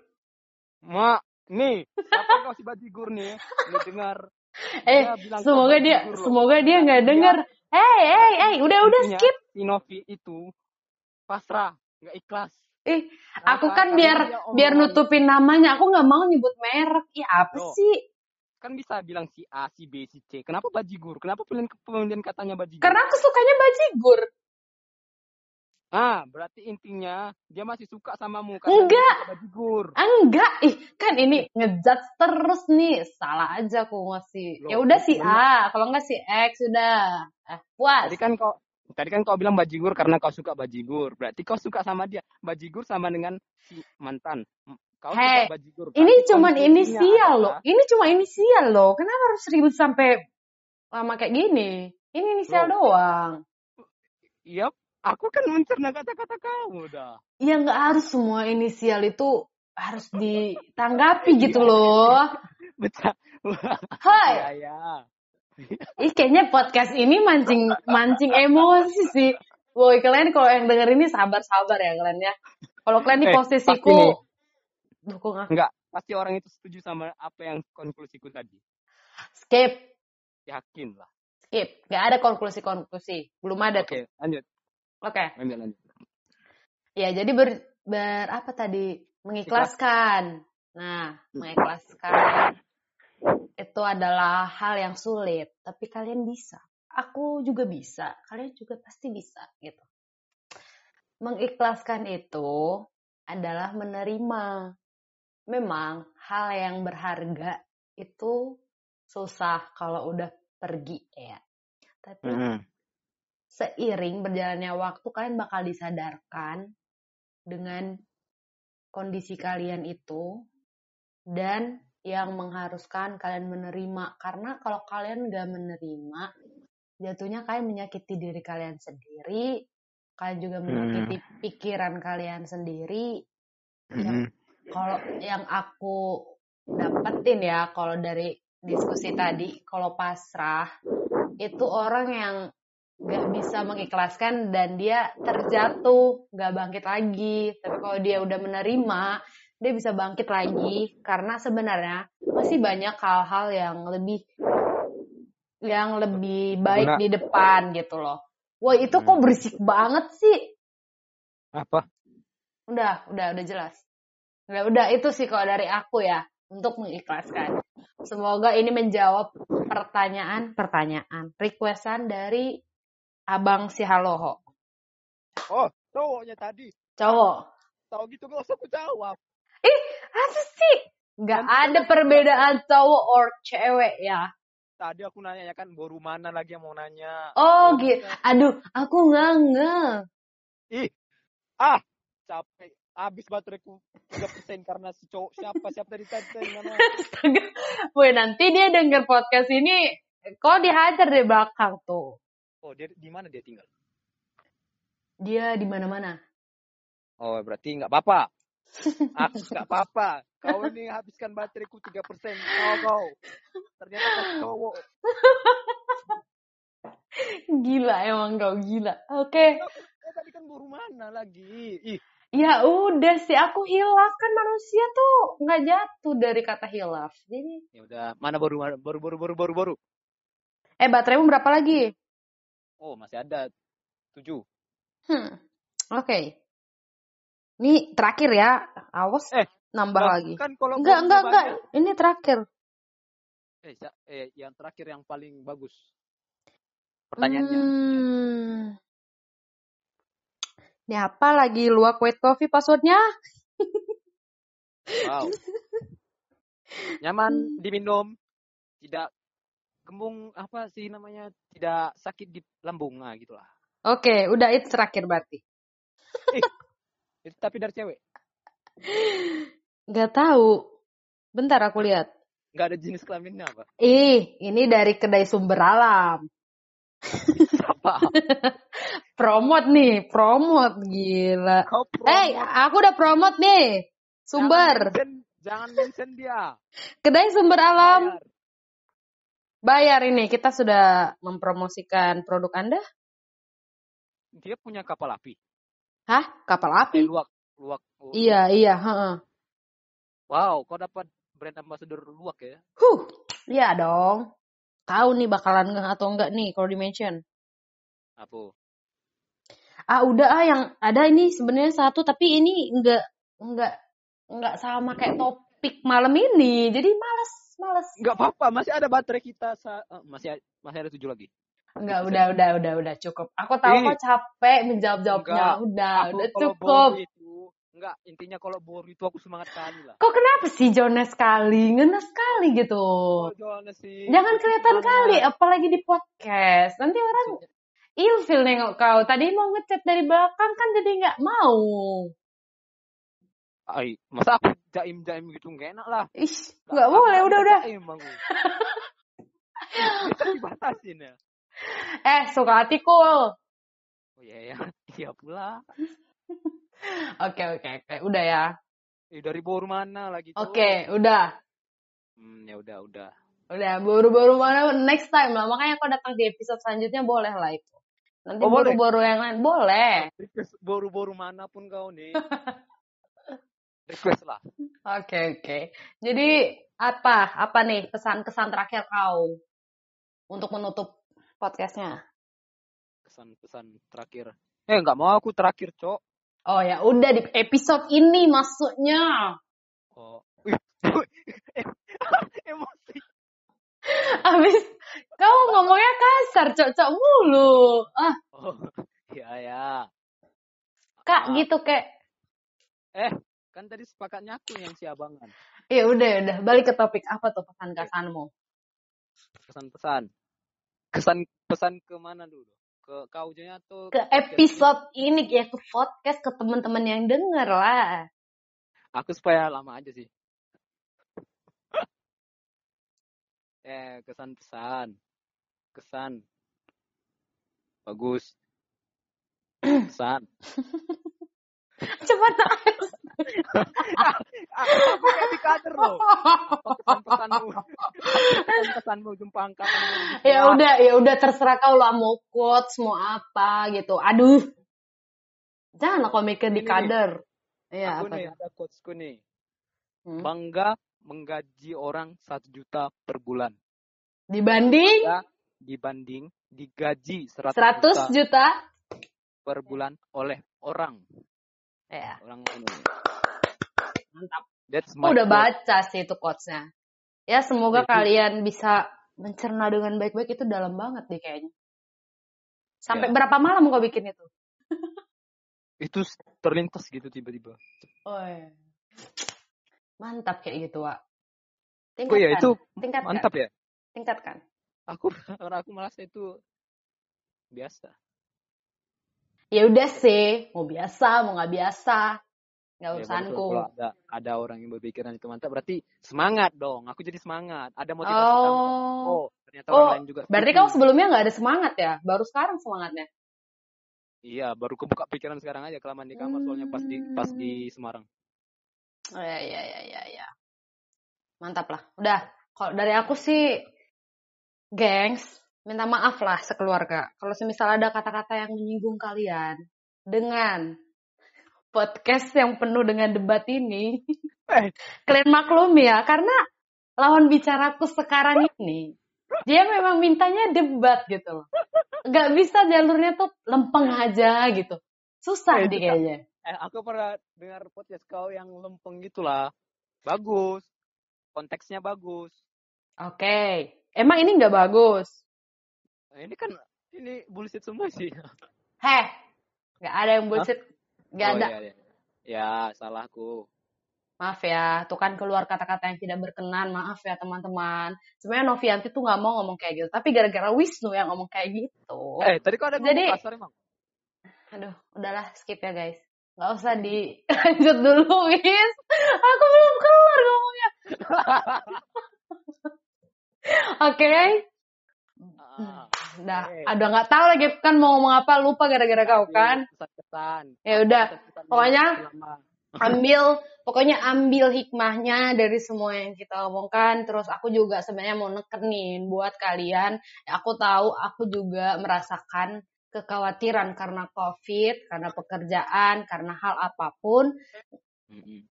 [SPEAKER 1] Mak, nih, siapa kau si Bajigur nih? Lu dengar.
[SPEAKER 2] Eh,
[SPEAKER 1] Dia bilang
[SPEAKER 2] semoga dia,
[SPEAKER 1] Bajigur
[SPEAKER 2] semoga dia nggak denger. Hey, hey, hey, udah, udah skip.
[SPEAKER 1] Si Novi itu pasrah, nggak ikhlas.
[SPEAKER 2] Ih, aku
[SPEAKER 1] Karena-
[SPEAKER 2] kan
[SPEAKER 1] karena
[SPEAKER 2] biar
[SPEAKER 1] dia
[SPEAKER 2] biar nutupin namanya. Aku nggak mau nyebut merek. Ih, apa
[SPEAKER 1] Loh.
[SPEAKER 2] sih?
[SPEAKER 1] Kan bisa bilang si A, si B, si C. Kenapa Bajigur? Kenapa pilihan kemudian katanya Bajigur?
[SPEAKER 2] Karena aku sukanya Bajigur.
[SPEAKER 1] Ah, berarti intinya dia masih suka samamu
[SPEAKER 2] Enggak.
[SPEAKER 1] dia suka Bajigur.
[SPEAKER 2] Enggak, ih kan ini ngejudge terus nih. Salah aja aku ngasih. Ya udah si. A, kalau enggak si X sudah. Eh, puas.
[SPEAKER 1] Tadi kan kau tadi kan kau bilang Bajigur karena kau suka Bajigur. Berarti kau suka sama dia. Bajigur sama dengan si mantan. Kau
[SPEAKER 2] Hei,
[SPEAKER 1] suka Bajigur.
[SPEAKER 2] Ini cuman
[SPEAKER 1] konklusinya
[SPEAKER 2] inisial loh. Ini cuma inisial loh. Kenapa harus ribut sampai lama kayak gini? Ini inisial
[SPEAKER 1] Loh.
[SPEAKER 2] doang.
[SPEAKER 1] Iya, aku kan mencerna kata-kata kamu dah.
[SPEAKER 2] Ya nggak harus semua inisial itu harus ditanggapi gitu loh.
[SPEAKER 1] Betul.
[SPEAKER 2] Hai,
[SPEAKER 1] Ya, ya.
[SPEAKER 2] Ih kayaknya podcast ini mancing mancing emosi sih. Woi kalian kalau yang denger ini sabar-sabar ya kalian ya. Kalau kalian di
[SPEAKER 1] Eh,
[SPEAKER 2] posisiku
[SPEAKER 1] nih.
[SPEAKER 2] dukung aku.
[SPEAKER 1] Enggak, pasti orang itu setuju sama apa yang konklusiku tadi.
[SPEAKER 2] Skip,
[SPEAKER 1] Yakin lah.
[SPEAKER 2] skip. Gak ada konklusi-konklusi. Belum ada
[SPEAKER 1] Oke,
[SPEAKER 2] tuh.
[SPEAKER 1] lanjut.
[SPEAKER 2] Oke.
[SPEAKER 1] Lanjut, lanjut.
[SPEAKER 2] Ya, jadi ber, ber apa tadi? Mengikhlaskan. Nah, mengikhlaskan itu adalah hal yang sulit, tapi kalian bisa. Aku juga bisa, kalian juga pasti bisa gitu. Mengikhlaskan itu adalah menerima. Memang hal yang berharga itu susah kalau udah pergi ya. Tapi
[SPEAKER 1] Mm-mm.
[SPEAKER 2] seiring berjalannya waktu kalian bakal disadarkan dengan kondisi kalian itu dan yang mengharuskan kalian menerima. Karena kalau kalian gak menerima jatuhnya kalian menyakiti diri kalian sendiri kalian juga menyakiti pikiran kalian sendiri.
[SPEAKER 1] Mm-mm.
[SPEAKER 2] kalau yang aku dapetin ya kalau dari diskusi tadi kalau pasrah itu orang yang gak bisa mengikhlaskan dan dia terjatuh gak bangkit lagi. Tapi kalau dia udah menerima dia bisa bangkit lagi karena sebenarnya masih banyak hal-hal yang lebih yang lebih baik
[SPEAKER 1] Berguna.
[SPEAKER 2] di depan gitu loh wah itu kok
[SPEAKER 1] Hmm.
[SPEAKER 2] berisik banget sih
[SPEAKER 1] Apa?
[SPEAKER 2] Udah, udah, udah jelas. Udah, udah itu sih kalau dari aku ya untuk mengikhlaskan. Semoga ini menjawab pertanyaan-pertanyaan requestan dari Abang si Haloho.
[SPEAKER 1] Oh, cowoknya tadi.
[SPEAKER 2] Cowok.
[SPEAKER 1] Tahu gitu gak usah aku jawab.
[SPEAKER 2] Apa sih? Nggak
[SPEAKER 1] Kan-
[SPEAKER 2] ada perbedaan cowok or cewek ya.
[SPEAKER 1] Tadi aku nanya ya kan baru mana lagi yang mau nanya.
[SPEAKER 2] Oh, gitu. Aduh, aku nggak nge.
[SPEAKER 1] Ih, ah, capek. Habis bateraiku 3% karena si cowok siapa siapa tadi tadi mana?
[SPEAKER 2] Woi, nanti dia denger podcast ini, kok dihajar di belakang tuh.
[SPEAKER 1] Oh, dia di mana dia tinggal?
[SPEAKER 2] Dia di mana-mana.
[SPEAKER 1] Oh, berarti nggak apa-apa. Aku nggak apa-apa. Kau ini habiskan bateraiku 3%. Kau kau. Ternyata kau cowok.
[SPEAKER 2] Gila emang kau gila. Oke.
[SPEAKER 1] Eh, tadi kan baru mana lagi? Ih,
[SPEAKER 2] Ya udah sih, aku hilaf kan manusia tuh nggak jatuh dari kata hilaf. Jadi,
[SPEAKER 1] ya udah. Mana baru baru baru baru baru baru.
[SPEAKER 2] eh bateraimu berapa lagi?
[SPEAKER 1] Oh, masih ada 7.
[SPEAKER 2] Hmm, oke. Ini terakhir ya, awas
[SPEAKER 1] Eh,
[SPEAKER 2] nambah lagi.
[SPEAKER 1] Kan kalau
[SPEAKER 2] Enggak, enggak,
[SPEAKER 1] banyak-
[SPEAKER 2] enggak. Ini terakhir.
[SPEAKER 1] Eh, eh, yang terakhir yang paling bagus. Pertanyaannya.
[SPEAKER 2] Hmm. Ini apa lagi luak white coffee passwordnya?
[SPEAKER 1] Wow. Nyaman diminum, tidak kembung apa sih namanya? Tidak sakit di lambung nah gitulah.
[SPEAKER 2] Oke, udah itu terakhir berarti.
[SPEAKER 1] Itu tapi dari cewek.
[SPEAKER 2] Gak tahu. Bentar aku lihat.
[SPEAKER 1] Nggak ada jenis kelaminnya apa?
[SPEAKER 2] Ih, ini dari kedai sumber alam.
[SPEAKER 1] Siapa?
[SPEAKER 2] Promote nih, promote gila.
[SPEAKER 1] Kau
[SPEAKER 2] Eh, aku udah promote nih. Sumber.
[SPEAKER 1] Jangan mention, jangan mention dia.
[SPEAKER 2] Kedai sumber alam.
[SPEAKER 1] Bayar.
[SPEAKER 2] Bayar ini, kita sudah mempromosikan produk Anda.
[SPEAKER 1] Dia punya kapal api.
[SPEAKER 2] Hah? Kapal
[SPEAKER 1] Eh,
[SPEAKER 2] api?
[SPEAKER 1] luak, luak. Oh,
[SPEAKER 2] Iya, iya, heeh.
[SPEAKER 1] Wow, kau dapat brand ambassador luak ya?
[SPEAKER 2] Huh, iya dong. Tahu nih bakalan nggak atau enggak nih kalau di mention.
[SPEAKER 1] Apa?
[SPEAKER 2] Ah udah ah yang ada ini sebenarnya satu tapi ini enggak enggak enggak sama kayak topik malam ini. Jadi males, males.
[SPEAKER 1] Nggak apa-apa, masih ada baterai kita. Sa eh, masih masih ada tujuh lagi.
[SPEAKER 2] Enggak, udah, udah, udah, udah cukup. Aku tahu
[SPEAKER 1] Ih.
[SPEAKER 2] kok capek menjawab-jawabnya.
[SPEAKER 1] Enggak.
[SPEAKER 2] Udah,
[SPEAKER 1] Aku
[SPEAKER 2] udah cukup.
[SPEAKER 1] itu enggak intinya kalau boru itu aku semangat kali lah.
[SPEAKER 2] Kok kenapa sih Jonas sekali? Ngenes sekali gitu.
[SPEAKER 1] Oh, jangan sih.
[SPEAKER 2] Jangan kelihatan
[SPEAKER 1] Semangat.
[SPEAKER 2] kali, apalagi di podcast. Nanti orang ilfil nengok kau. Tadi mau ngechat dari belakang kan jadi nggak mau.
[SPEAKER 1] Ay, masa aku jaim-jaim gitu nggak enak lah.
[SPEAKER 2] Ih, nggak boleh, udah, udah.
[SPEAKER 1] Jaim. Kita dibatasin ya.
[SPEAKER 2] Eh, suka hatiku.
[SPEAKER 1] Oh iya ya, iya pula.
[SPEAKER 2] Oke, oke, oke. Udah ya.
[SPEAKER 1] Eh, dari boru mana lagi?
[SPEAKER 2] Oke, udah.
[SPEAKER 1] Hmm, ya udah, udah.
[SPEAKER 2] Udah, baru-baru mana next time lah. Makanya kau datang di episode selanjutnya boleh lah itu. Nanti
[SPEAKER 1] Oh,
[SPEAKER 2] baru-baru yang lain. Boleh.
[SPEAKER 1] Request boru-boru mana pun kau nih. Request lah.
[SPEAKER 2] Oke, oke. Jadi, apa? Apa nih pesan-kesan terakhir kau? Untuk menutup podcastnya.
[SPEAKER 1] Kesan-pesan terakhir. Eh, nggak mau aku terakhir, Cok.
[SPEAKER 2] Oh ya, udah di episode ini maksudnya.
[SPEAKER 1] Oh. Wih, emosi.
[SPEAKER 2] Abis kau ngomongnya kasar, cocok mulu. Ah,
[SPEAKER 1] Oh, iya ya.
[SPEAKER 2] kak
[SPEAKER 1] Ah.
[SPEAKER 2] gitu kayak.
[SPEAKER 1] Eh, kan tadi sepakatnya aku yang si abangan.
[SPEAKER 2] Ya udah, ya udah. Balik ke topik apa tuh pesan kesanmu?
[SPEAKER 1] Pesan-pesan. Kesan pesan ke mana dulu? Ke kau atau
[SPEAKER 2] Ke episode ini ya ke podcast ke teman-teman yang denger lah.
[SPEAKER 1] Aku supaya lama aja sih. eh, kesan pesan. Kesan. Bagus. Kesan.
[SPEAKER 2] Cepat
[SPEAKER 1] Aku kayak di kader loh. Pesan-pesanmu. Pesan-pesanmu jumpa angkatan.
[SPEAKER 2] ya udah, ya udah terserah kau lah mau quotes, mau apa gitu. Aduh. Jangan kau mikir di kader. Iya,
[SPEAKER 1] Aku
[SPEAKER 2] apa?
[SPEAKER 1] nih, ada quotesku nih.
[SPEAKER 2] Hmm.
[SPEAKER 1] Bangga menggaji orang satu juta per bulan.
[SPEAKER 2] Dibanding
[SPEAKER 1] Ya, dibanding digaji 100,
[SPEAKER 2] 100
[SPEAKER 1] juta
[SPEAKER 2] juta.
[SPEAKER 1] per bulan oleh orang.
[SPEAKER 2] Ya,
[SPEAKER 1] Orang ini.
[SPEAKER 2] mantap.
[SPEAKER 1] That's my
[SPEAKER 2] udah
[SPEAKER 1] quote.
[SPEAKER 2] baca sih itu quotes-nya. Ya, semoga
[SPEAKER 1] Itu-
[SPEAKER 2] kalian bisa mencerna dengan baik-baik itu dalam banget deh kayaknya. Sampai
[SPEAKER 1] Ya.
[SPEAKER 2] berapa malam kau bikin itu?
[SPEAKER 1] Itu terlintas gitu tiba-tiba.
[SPEAKER 2] Oh, iya. Mantap kayak gitu, Wak.
[SPEAKER 1] Oh iya itu
[SPEAKER 2] tingkatkan.
[SPEAKER 1] mantap ya.
[SPEAKER 2] Tingkatkan.
[SPEAKER 1] Aku orang aku merasa itu biasa.
[SPEAKER 2] Ya udah sih, mau biasa, mau nggak biasa. Nggak
[SPEAKER 1] Ya,
[SPEAKER 2] urusanku.
[SPEAKER 1] lah. Kalau ada ada orang yang berpikiran itu mantap berarti semangat dong. Aku jadi semangat. Ada motivasi tambahan.
[SPEAKER 2] Oh.
[SPEAKER 1] Oh, ternyata
[SPEAKER 2] Oh,
[SPEAKER 1] orang lain juga.
[SPEAKER 2] Berarti kamu sebelumnya nggak ada semangat ya? Baru sekarang semangatnya?
[SPEAKER 1] Iya, baru kebuka pikiran sekarang aja kelamaan di kamar soalnya pas di pas di Semarang.
[SPEAKER 2] Oh, ya, ya, ya, ya, ya. Mantap lah. Udah, kalau dari aku sih, gengs, minta maaf lah sekeluarga. Kalau semisal ada kata-kata yang menyinggung kalian dengan podcast yang penuh dengan debat ini,
[SPEAKER 1] Eh.
[SPEAKER 2] kalian maklum ya, karena lawan bicaraku sekarang ini, dia memang mintanya debat gitu loh. Gak bisa jalurnya tuh lempeng aja gitu. Susah
[SPEAKER 1] Eh,
[SPEAKER 2] kayaknya.
[SPEAKER 1] Eh, aku pernah dengar podcast kau yang lempeng gitulah. Bagus. Konteksnya bagus.
[SPEAKER 2] Oke. Emang ini nggak bagus?
[SPEAKER 1] Nah, ini kan ini bullshit semua sih.
[SPEAKER 2] Heh, nggak ada yang bullshit. Nggak
[SPEAKER 1] Oh,
[SPEAKER 2] ada.
[SPEAKER 1] iya, iya. Ya, salahku.
[SPEAKER 2] Maaf ya, tuh kan keluar kata-kata yang tidak berkenan. Maaf ya teman-teman. Sebenarnya Novianti tuh nggak mau ngomong kayak gitu. Tapi gara-gara Wisnu yang ngomong kayak gitu.
[SPEAKER 1] Eh, tadi kau ada
[SPEAKER 2] Jadi-
[SPEAKER 1] kasar emang?
[SPEAKER 2] Aduh, udahlah skip ya guys. Nggak usah dilanjut dulu, Wis. Aku belum keluar ngomongnya. Oke. Udah,
[SPEAKER 1] Oke.
[SPEAKER 2] ada nggak tahu lagi kan mau ngomong apa lupa gara-gara kau kan. Ya udah, pokoknya- ambil pokoknya ambil hikmahnya dari semua yang kita omongkan. Terus aku juga sebenarnya mau nekenin buat kalian. Aku tahu aku juga merasakan kekhawatiran karena covid karena pekerjaan karena hal apa
[SPEAKER 1] pun.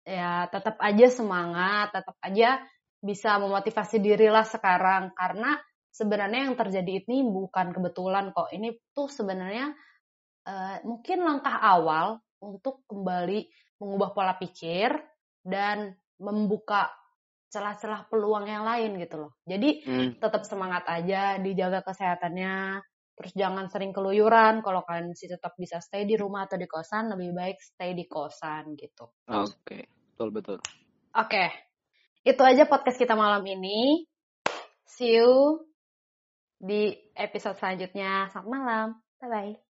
[SPEAKER 2] Ya tetap aja semangat tetap aja bisa memotivasi dirilah sekarang. Karena sebenarnya yang terjadi ini bukan kebetulan kok ini tuh sebenarnya eh, mungkin langkah awal untuk kembali mengubah pola pikir dan membuka celah-celah peluang yang lain gitu loh jadi
[SPEAKER 1] Mm.
[SPEAKER 2] tetap semangat aja dijaga kesehatannya terus jangan sering keluyuran kalau kalian masih tetap bisa stay di rumah atau di kosan lebih baik stay di kosan gitu
[SPEAKER 1] Oke, betul betul.
[SPEAKER 2] Oke, itu aja podcast kita malam ini. See you di episode selanjutnya. Selamat malam. Bye-bye.